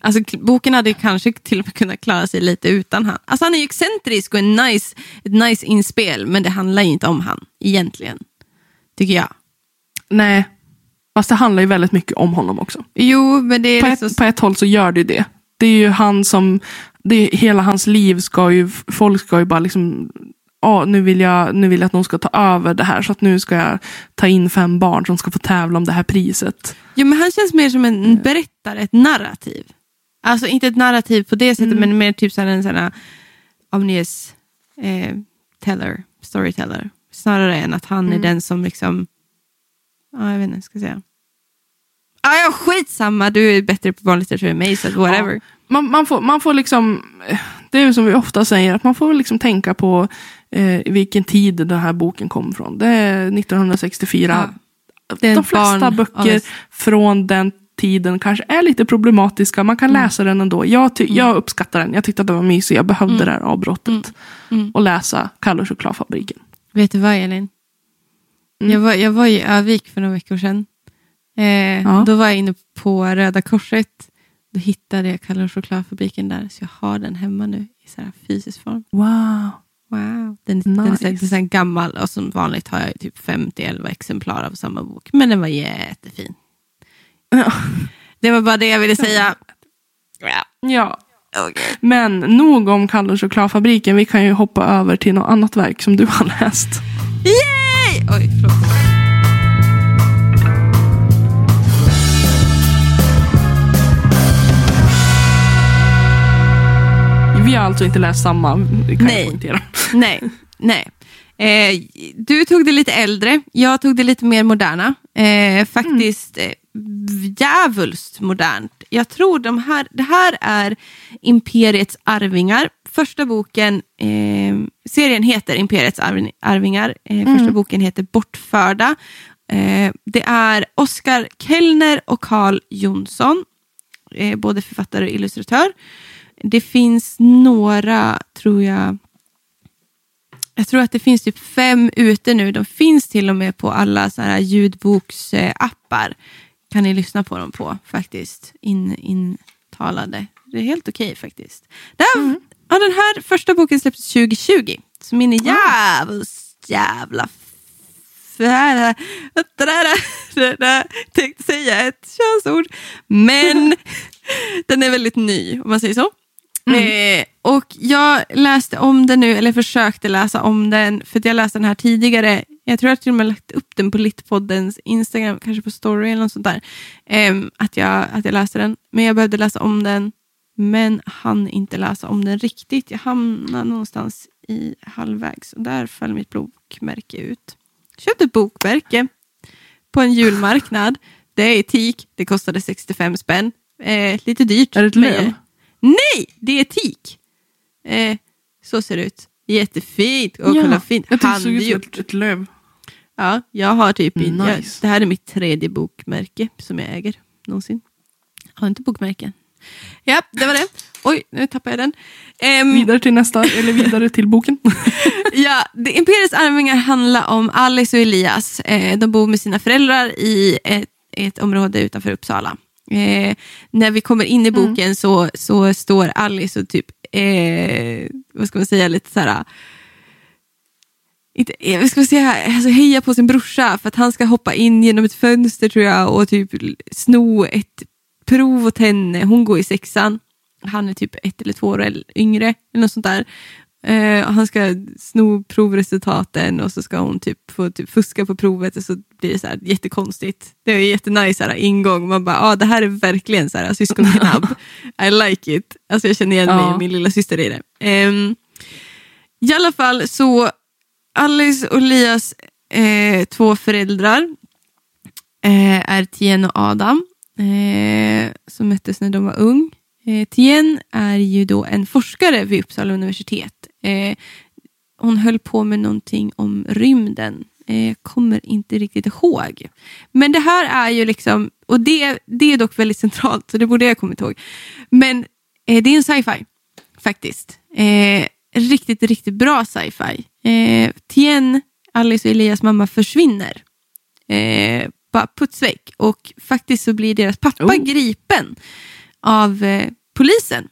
Alltså, boken hade kanske till och med kunnat klara sig lite utan han. Alltså, han är ju excentrisk och en nice, ett nice inspel, men det handlar ju inte om han egentligen. Tycker jag. Nej. Fast det handlar ju väldigt mycket om honom också. Jo, men det är På liksom... ett, på ett håll så gör det ju det. Det är ju han som, det är, hela hans liv ska ju, folk ska ju bara liksom, ja nu vill jag, nu vill jag att någon ska ta över det här så att nu ska jag ta in fem barn som ska få tävla om det här priset. Jo, men han känns mer som en berättare, ett narrativ. Alltså inte ett narrativ på det sättet, Mm. men mer typ så en sån här omnius eh, teller, storyteller. Snarare än att han är Mm. den som liksom, ja jag vet inte, jag ska säga. Ah, ja, skitsamma, du är bättre på barnlitteratur än mig, så whatever. Man, man, får, man får liksom, det är som vi ofta säger, att man får liksom tänka på eh, vilken tid den här boken kom från. Det är 1964. Det är De flesta barn böcker ett- från den tiden kanske är lite problematiska. Man kan Mm. läsa den ändå. Jag, ty- jag uppskattar den. Jag tyckte att den var mysig. Jag behövde Mm. det här avbrottet. Mm. Och läsa Kalle och chokladfabriken. Vet du vad Elin? Mm. Jag, var, jag var i Övik för några veckor sedan. Eh, Ja. Då var jag inne på Röda Korset. Då hittade jag Kalle och chokladfabriken där. Så jag har den hemma nu i så här fysisk form. Wow. Wow. Den, så Nice. den är så här gammal och som vanligt har jag typ 50-11 exemplar av samma bok. Men den var jättefin. Det var bara det jag ville säga. Ja. Okay. Men nog om Kalle och chokladfabriken. Vi kan ju hoppa över till något annat verk som du har läst. Yay! Oj, förlåt. Vi har alltså inte läst samma. Kan Nej. Jag poängtera. Nej, nej. Eh, du tog det lite äldre, jag tog det lite mer moderna. Eh, faktiskt eh, djävulskt modernt. Jag tror de här, det här är Imperiets arvingar. Första boken, eh, serien heter Imperiets arv- arvingar. Eh, första boken heter Bortförda. Eh, det är Oskar Kellner och Carl Jonsson, eh, både författare och illustratör. Det finns några, tror jag, jag tror att det finns typ fem ute nu. De finns till och med på alla så här ljudboksappar. Kan ni lyssna på dem på faktiskt. In, intalade. Det är helt okej faktiskt. Det här, ja, den här första boken släpptes 2020. Så min är jävligt jävla Jag tänkte säga ett könsord. Men den är väldigt ny om man säger så. Eh, och jag läste om den nu, eller försökte läsa om den, för jag läste den här tidigare. Jag tror att jag till och med lagt upp den på Littpoddens Instagram, kanske på story eller något sånt där. Ehm, att, jag, att jag läste den. Men jag behövde läsa om den, men hann inte läsa om den riktigt. Jag hamnade någonstans i halvvägs och där föll mitt bokmärke ut. Köpte ett bokmärke på en julmarknad. Det är etik, det kostade 65 spänn. Eh, lite dyrt. Är det ett löv? Nej, det är teak. Eh, så ser det ut. Jättefint. Och kolla fint. Jag det såg ut som ett, ett löv. Ja, jag har typ in, jag, Nice. Det här är mitt tredje bokmärke som jag äger någonsin. Jag har inte bokmärken. Ja, det var det. Oj, nu tappade jag den. Ehm, Vidare till nästa, eller vidare till boken. ja, det, Imperiets arvingar handlar om Alice och Elias. Eh, de bor med sina föräldrar i ett, ett område utanför Uppsala. Eh, när vi kommer in i boken så, så står Alice och typ, eh, vad ska man säga, lite så här inte, eh, vad ska man säga, alltså heja på sin brorsa för att han ska hoppa in genom ett fönster tror jag och typ sno ett prov åt henne. Hon går i sexan. Han är typ ett eller två år yngre. Eller något sånt där. Eh, han ska sno provresultaten och så ska hon typ få typ fuska på provet och så blir det så här jättekonstigt. Det är jättenice så här, ingång. Man bara, ah, det här är verkligen så här, syskonknabb. I like it. Alltså jag känner igen mig Ja. och min lilla syster i det. Ehm, I alla fall så Alice och Lias eh, två föräldrar eh, är Tien och Adam eh, som möttes när de var ung. Eh, Tien är ju då en forskare vid Uppsala universitet. Eh, hon höll på med någonting om rymden. Eh, kommer inte riktigt ihåg. Men det här är ju liksom, och det, det är dock väldigt centralt, så det borde jag kommit ihåg. Men eh, det är en sci-fi, faktiskt. Eh, riktigt, riktigt bra sci-fi. Eh, Tien, Alice och Elias mamma, försvinner. Eh, bara puts väck. Och faktiskt så blir deras pappa Oh. gripen av eh, polisen.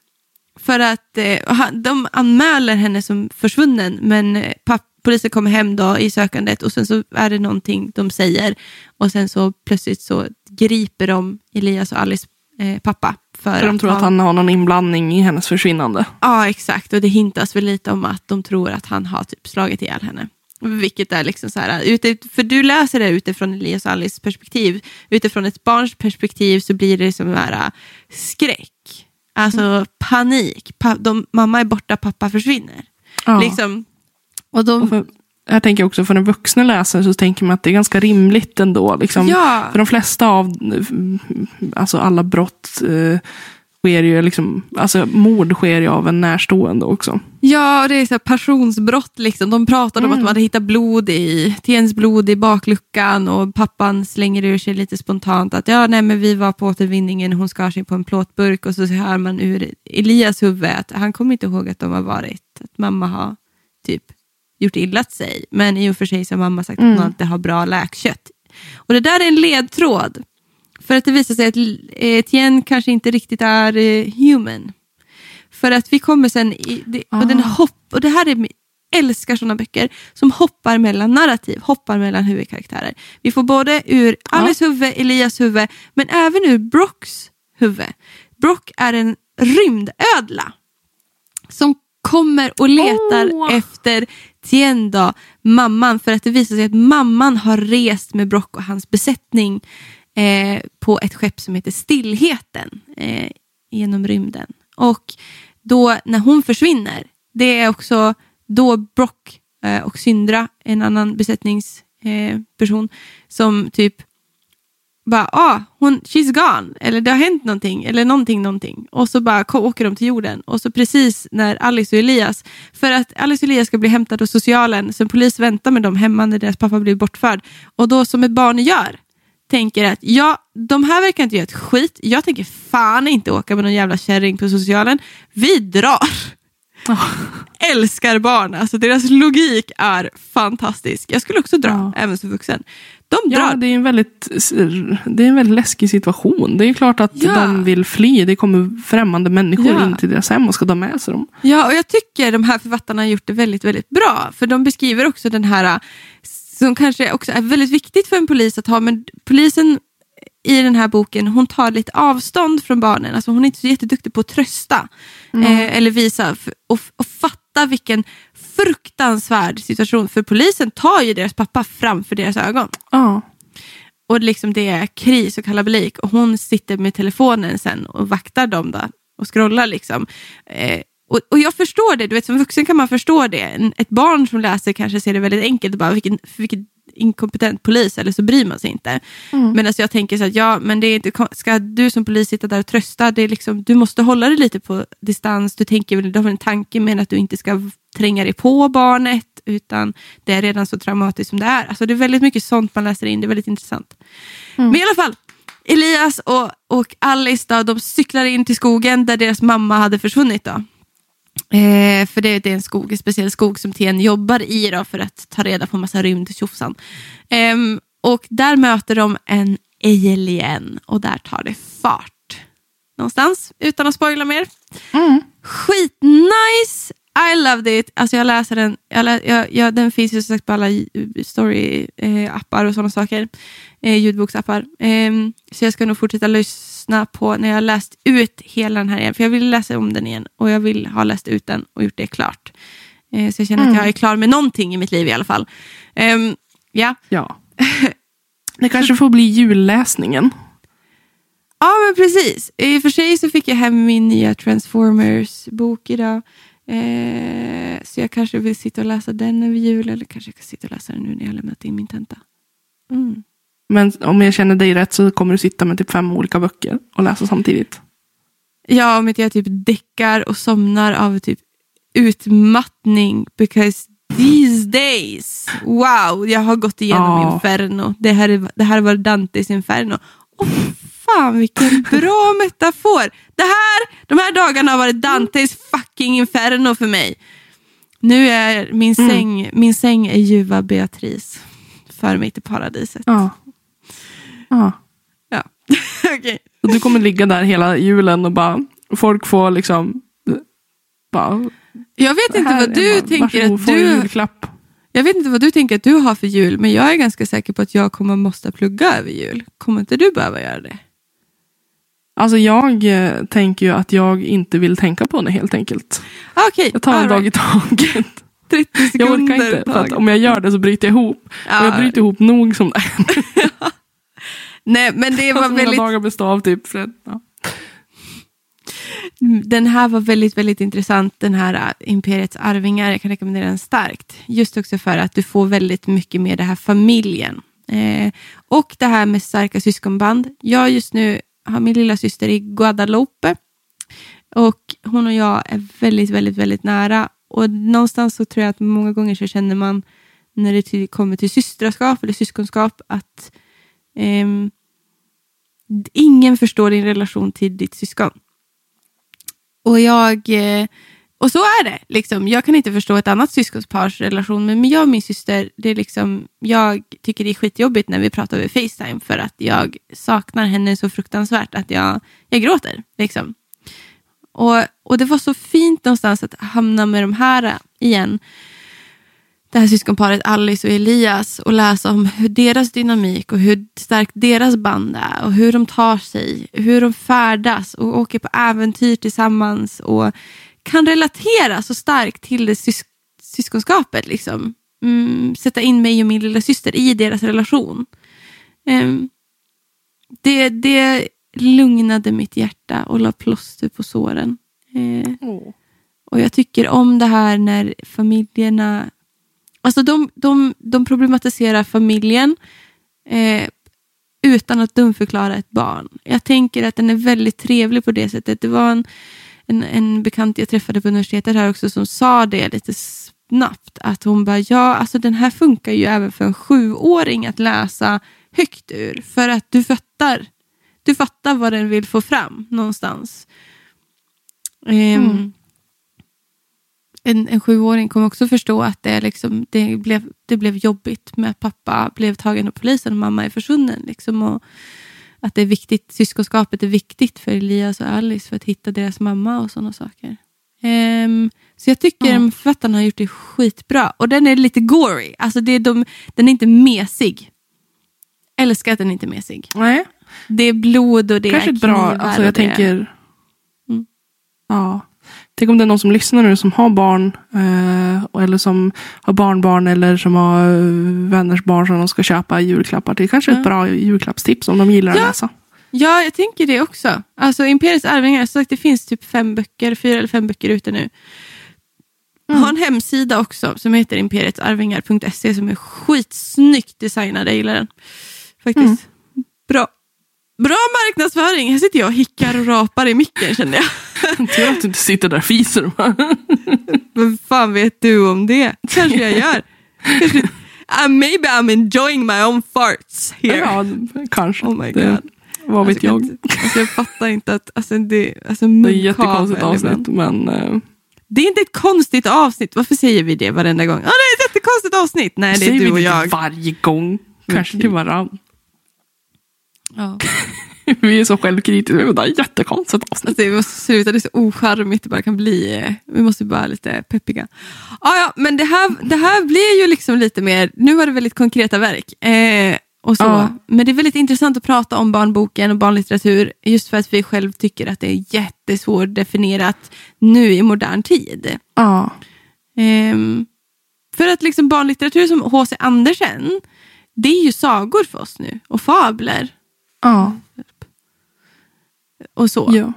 För att eh, han, de anmäler henne som försvunnen men eh, papp, polisen kommer hem då i sökandet och sen så är det någonting de säger och sen så plötsligt så griper de Elias och Alice eh, pappa. För, för de tror att han har någon inblandning i hennes försvinnande. Ja, exakt. Och det hintas väl lite om att de tror att han har typ slagit ihjäl henne. Vilket är liksom så här, för du läser det utifrån Elias och Alice perspektiv. Utifrån ett barns perspektiv så blir det som här äh, skräck. Alltså mm. panik. Pa, de, mamma är borta, pappa försvinner. Ja. Liksom, och de, och för, jag tänker också för den vuxna läsaren så tänker man att det är ganska rimligt ändå. Liksom, ja. För de flesta av alltså alla brott eh, sker ju liksom, alltså mord sker ju av en närstående också. Ja, och det är så passionsbrott. Liksom. De pratade mm. om att mm. de hade hittat blod i, Tiens blod i bakluckan och pappan slänger ur sig lite spontant att ja, nej, men vi var på återvinningen, hon skar sig på en plåtburk och så hör man ur Elias huvud att han kommer inte ihåg att de har varit, att mamma har typ gjort illa sig. Men i och för sig så har mamma sagt mm. att hon alltid har bra läkkött. Och det där är en ledtråd för att det visar sig att Etienne kanske inte riktigt är eh, human. För att vi kommer sen, i, och, den ah. hopp, och det här är, älskar sådana böcker som hoppar mellan narrativ, hoppar mellan huvudkaraktärer. Vi får både ur Alice ja. huvud, Elias huvud, men även ur Brocks huvud. Brock är en rymdödla som kommer och letar oh. efter Tienda, mamman, för att det visar sig att mamman har rest med Brock och hans besättning eh, på ett skepp som heter Stillheten eh, genom rymden. Och då när hon försvinner, det är också då Brock eh, och Syndra, en annan besättningsperson, eh, som typ bara, ah, hon, she's gone, eller det har hänt någonting, eller någonting, någonting. Och så bara åker de till jorden. Och så precis när Alice och Elias, för att Alice och Elias ska bli hämtade av socialen, så en polis väntar med dem hemma när deras pappa blir bortförd. Och då som ett barn gör, tänker att ja, de här verkar inte göra ett skit. Jag tänker fan inte åka med någon jävla kärring på socialen. Vi drar. Oh. Älskar barn, alltså deras logik är fantastisk. Jag skulle också dra, ja. även som vuxen. De drar. Ja, det är, en väldigt, det är en väldigt läskig situation. Det är klart att ja. de vill fly. Det kommer främmande människor ja. in till deras hem och ska ta med sig dem. Ja, och jag tycker de här författarna har gjort det väldigt, väldigt bra. För de beskriver också den här som kanske också är väldigt viktigt för en polis att ha, men polisen i den här boken, hon tar lite avstånd från barnen. Alltså hon är inte så jätteduktig på att trösta mm. eh, eller visa och, och fatta vilken fruktansvärd situation. För polisen tar ju deras pappa framför deras ögon. Mm. Och liksom det är kris och kalabalik och hon sitter med telefonen sen och vaktar dem då och scrollar liksom. Eh, och, och jag förstår det, du vet som vuxen kan man förstå det. ett barn som läser kanske ser det väldigt enkelt och bara vilken, vilken inkompetent polis eller så bryr man sig inte. Mm. Men alltså jag tänker så att ja, men det är inte, ska du som polis sitta där och trösta? Det är liksom, du måste hålla dig lite på distans. Du, tänker, du har en tanke med att du inte ska tränga dig på barnet utan det är redan så traumatiskt som det är. Alltså det är väldigt mycket sånt man läser in, det är väldigt intressant. Mm. Men i alla fall, Elias och, och Alice då, de cyklar in till skogen där deras mamma hade försvunnit. Då. Eh, för det, det, är en skog, en speciell skog som TN jobbar i då, för att ta reda på massa rymdtjofsan. Eh, och där möter de en alien och där tar det fart. Någonstans, utan att spoila mer. Mm. Skitnice! I loved it. Alltså jag läser den, jag lä, jag, jag, den finns ju som sagt på alla story-appar eh, och sådana saker. Eh, ljudboksappar. Eh, så jag ska nog fortsätta lyssna på när jag har läst ut hela den här igen. För jag vill läsa om den igen och jag vill ha läst ut den och gjort det klart. Eh, så jag känner mm. att jag är klar med någonting i mitt liv i alla fall. Ehm, ja. ja. Det kanske får bli julläsningen. Ja, men precis. I och för sig så fick jag hem min nya Transformers-bok idag. Eh, så jag kanske vill sitta och läsa den över jul eller kanske jag kan sitta och läsa den nu när jag har lämnat in min tenta. Mm. Men om jag känner dig rätt så kommer du sitta med typ fem olika böcker och läsa samtidigt? Ja, om inte jag typ däckar och somnar av typ utmattning because these days, wow, jag har gått igenom oh. Inferno. Det här, det här var Dantes Inferno. Oh, fan vilken bra metafor. Det här, de här dagarna har varit Dantes fucking inferno för mig. Nu är min mm. säng, min säng är ljuva Beatrice. För mig till paradiset. Ja. Ja. ja. okay. Du kommer ligga där hela julen och bara, folk får liksom bara, Jag vet inte vad du tänker att du... Julklapp. Jag vet inte vad du tänker att du har för jul, men jag är ganska säker på att jag kommer måste plugga över jul. Kommer inte du behöva göra det? Alltså jag eh, tänker ju att jag inte vill tänka på det helt enkelt. Okej, Jag tar en all dag i right. taget. 30 Jag sekunder. orkar inte. För om jag gör det så bryter jag ihop. Ja. Och jag bryter ihop nog som det är. Nej, men det var Alltså mina väldigt, dagar består av typ... För, ja. den här var väldigt, väldigt intressant, den här äh, Imperiets arvingar. Jag kan rekommendera den starkt. Just också för att du får väldigt mycket med det här familjen. Eh, och det här med starka syskonband. Jag just nu har min lilla syster i Guadalupe. Och hon och jag är väldigt, väldigt, väldigt nära. Och någonstans så tror jag att många gånger så känner man när det till, kommer till systraskap eller syskonskap att ehm, ingen förstår din relation till ditt syskon. Och jag eh, och så är det. Liksom. Jag kan inte förstå ett annat syskonspars relation, men jag och min syster, det är liksom, jag tycker det är skitjobbigt när vi pratar över Facetime för att jag saknar henne så fruktansvärt att jag, jag gråter. Liksom. Och, och det var så fint någonstans att hamna med de här eh, igen. Det här syskonparet Alice och Elias och läsa om hur deras dynamik och hur starkt deras band är och hur de tar sig, hur de färdas och åker på äventyr tillsammans och kan relatera så starkt till det sys syskonskapet. Liksom. Mm, sätta in mig och min lilla syster i deras relation. Ehm, det, det lugnade mitt hjärta och la plåster på såren. Eh, och jag tycker om det här när familjerna... Alltså de, de, de problematiserar familjen eh, utan att dumförklara ett barn. Jag tänker att den är väldigt trevlig på det sättet. Det var en, en, en bekant jag träffade på universitetet här också som sa det lite snabbt. Att hon bara, ja alltså den här funkar ju även för en sjuåring att läsa högt ur. För att du fattar, du fattar vad den vill få fram någonstans. Ehm, Mm en, en sjuåring kommer också förstå att det, liksom, det, blev, det blev jobbigt med att pappa blev tagen av polisen och mamma är försvunnen. Liksom, och att det är viktigt, syskonskapet är viktigt för Elias och Alice för att hitta deras mamma och sådana saker. Ehm, så jag tycker Ja. att författarna har gjort det skitbra. Och den är lite gory. Alltså det är de, den är inte mesig. Älskar att den inte är mesig. Nej, Det är blod och det kanske är ett bra... knivar Alltså jag tänker... Mm. Ja. Tänk om det är någon som lyssnar nu som har barn. Eh, eller som har barnbarn eller som har eh, vänners barn som de ska köpa julklappar till. Kanske ett bra julklappstips om de gillar Ja. att läsa. Ja, jag tänker det också. Alltså Imperiets arvingar, så det finns typ fem böcker, fyra eller fem böcker ute nu. Mm. Har en hemsida också som heter imperietsarvingar.se som är skitsnyggt designad. Jag gillar den. Faktiskt. Mm. Bra. Bra marknadsföring. Här sitter jag och hickar och rapar i micken kände jag. Tur att du inte sitter där och fiser. Vad fan vet du om det? Kanske jag gör. Kanske, uh, maybe I'm enjoying my own farts here. ja, kanske. Oh my Det- god. Vad vet Alltså, jag? inte- Alltså, jag fattar inte att alltså, det, alltså, Det är ett jättekonstigt avsnitt. Men eh, Det är inte ett konstigt avsnitt. Varför säger vi det varenda gång? Ja, det är ett jättekonstigt avsnitt. Nej, det är säger du vi och det jag. varje gång. Kanske till varann. Ja. Vi är så självkritiska. Det är ett jättekonstigt avsnitt. Alltså, vi måste sluta, det är så ocharmigt det bara kan bli. eh, Vi måste bara lite peppiga. Ja, ja, men det här, det här blir ju liksom lite mer, nu var det väldigt konkreta verk. Eh, och så. Ja. Men det är väldigt intressant att prata om barnboken och barnlitteratur just för att vi själv tycker att det är jättesvårt definierat nu i modern tid. Ja. Ehm, för att liksom barnlitteratur som H.C. Andersen, det är ju sagor för oss nu. Och fabler. Ja. Och så. Ja.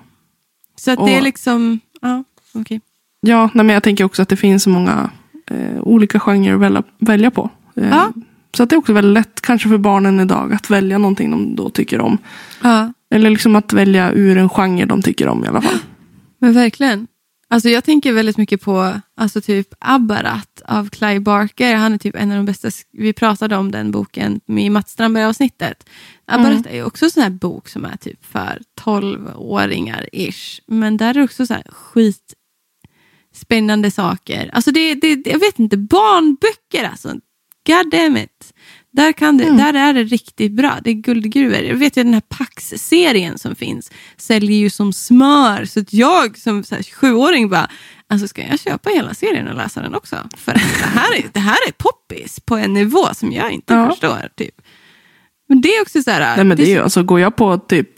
Så att det är Och- liksom, ja, okej. Ja, nej, men jag tänker också att det finns så många eh, olika genrer att välja, välja på. Eh, Ja. Så att det är också väldigt lätt, kanske för barnen idag, att välja någonting de då tycker om. Ja, Eller liksom att välja ur en genre de tycker om i alla fall. men verkligen. Alltså jag tänker väldigt mycket på alltså typ Abbarat av Clive Barker. Han är typ en av de bästa, vi pratade om den boken i Mats Strandberg-avsnittet. Abbarat Mm. är ju också en sån här bok som är typ för 12-åringar ish. Men där är det också så här skit spännande saker. Alltså det, det, jag vet inte, barnböcker alltså. God damn it. Där, kan det, Mm. där är det riktigt bra. Det är guldgruvor. Jag vet ju den här Pax-serien som finns säljer ju som smör. Så att jag som så här, sjuåring bara, alltså ska jag köpa hela serien och läsa den också? För det här är, det här är poppis på en nivå som jag inte Ja. förstår. Typ. Men det är också så här... Nej, men det är så- ju, alltså, går jag på typ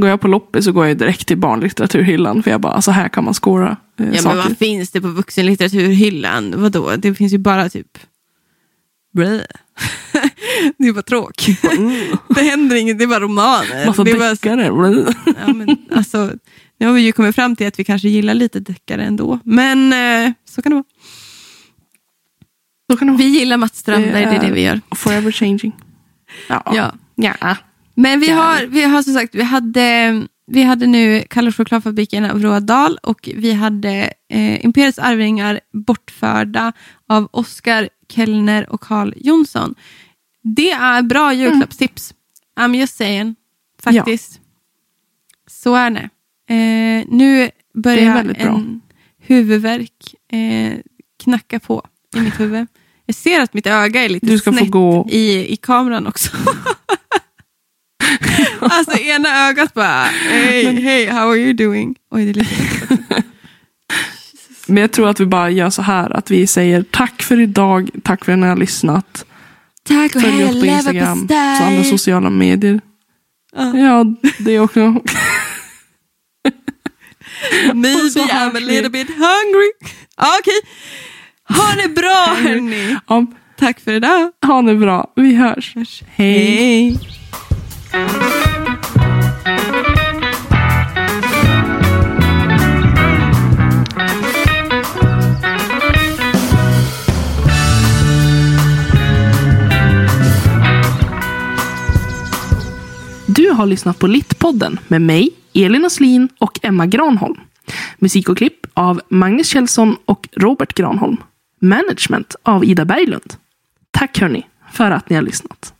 Går jag på loppis så går jag direkt till barnlitteraturhyllan. För jag bara, alltså här kan man skåra eh, Ja, men saker. vad finns det på vuxenlitteraturhyllan? Vadå? Det finns ju bara typ... Blä. det är bara tråk. det händer inget, det är bara romaner. Massa det är bara, deckare. ja, men, alltså, nu har vi ju kommit fram till att vi kanske gillar lite deckare ändå. Men eh, så kan det vara. Så kan det vara. Vi gillar Mats Strandberg, det är det vi gör. Forever changing. Ja. Ja. ja. Men vi Ja. har, vi har som sagt, vi hade, vi hade nu Kalle chokladfabriken av Roald Dahl och vi hade eh, Imperiets arvingar bortförda av Oskar Kellner och Carl Jonsson. Det är bra julklappstips. I'm just saying. Faktiskt. Så är det. Eh, nu Det börjar bra. en huvudvärk eh, knacka på i mitt huvud. Jag ser att mitt öga är lite snett gå- i, i kameran också. alltså ena ögat bara, hej, hej, how are you doing? Oj, det är lite... Men jag tror att vi bara gör så här. Att vi säger tack för idag. Tack för att ni har lyssnat. Tack och Följ oss på Instagram. Så andra sociala medier. Ja. Ja, det också. Maybe Och I'm a little bit hungry. Okej, ha det bra hörni. Ja, Tack för idag. ha det bra. Vi hörs. Hej. Hej. Har lyssnat på Littpodden med mig, Elin Aslin och Emma Granholm. Musik och klipp av Magnus Kjellson och Robert Granholm. Management av Ida Berglund. Tack hörni för att ni har lyssnat.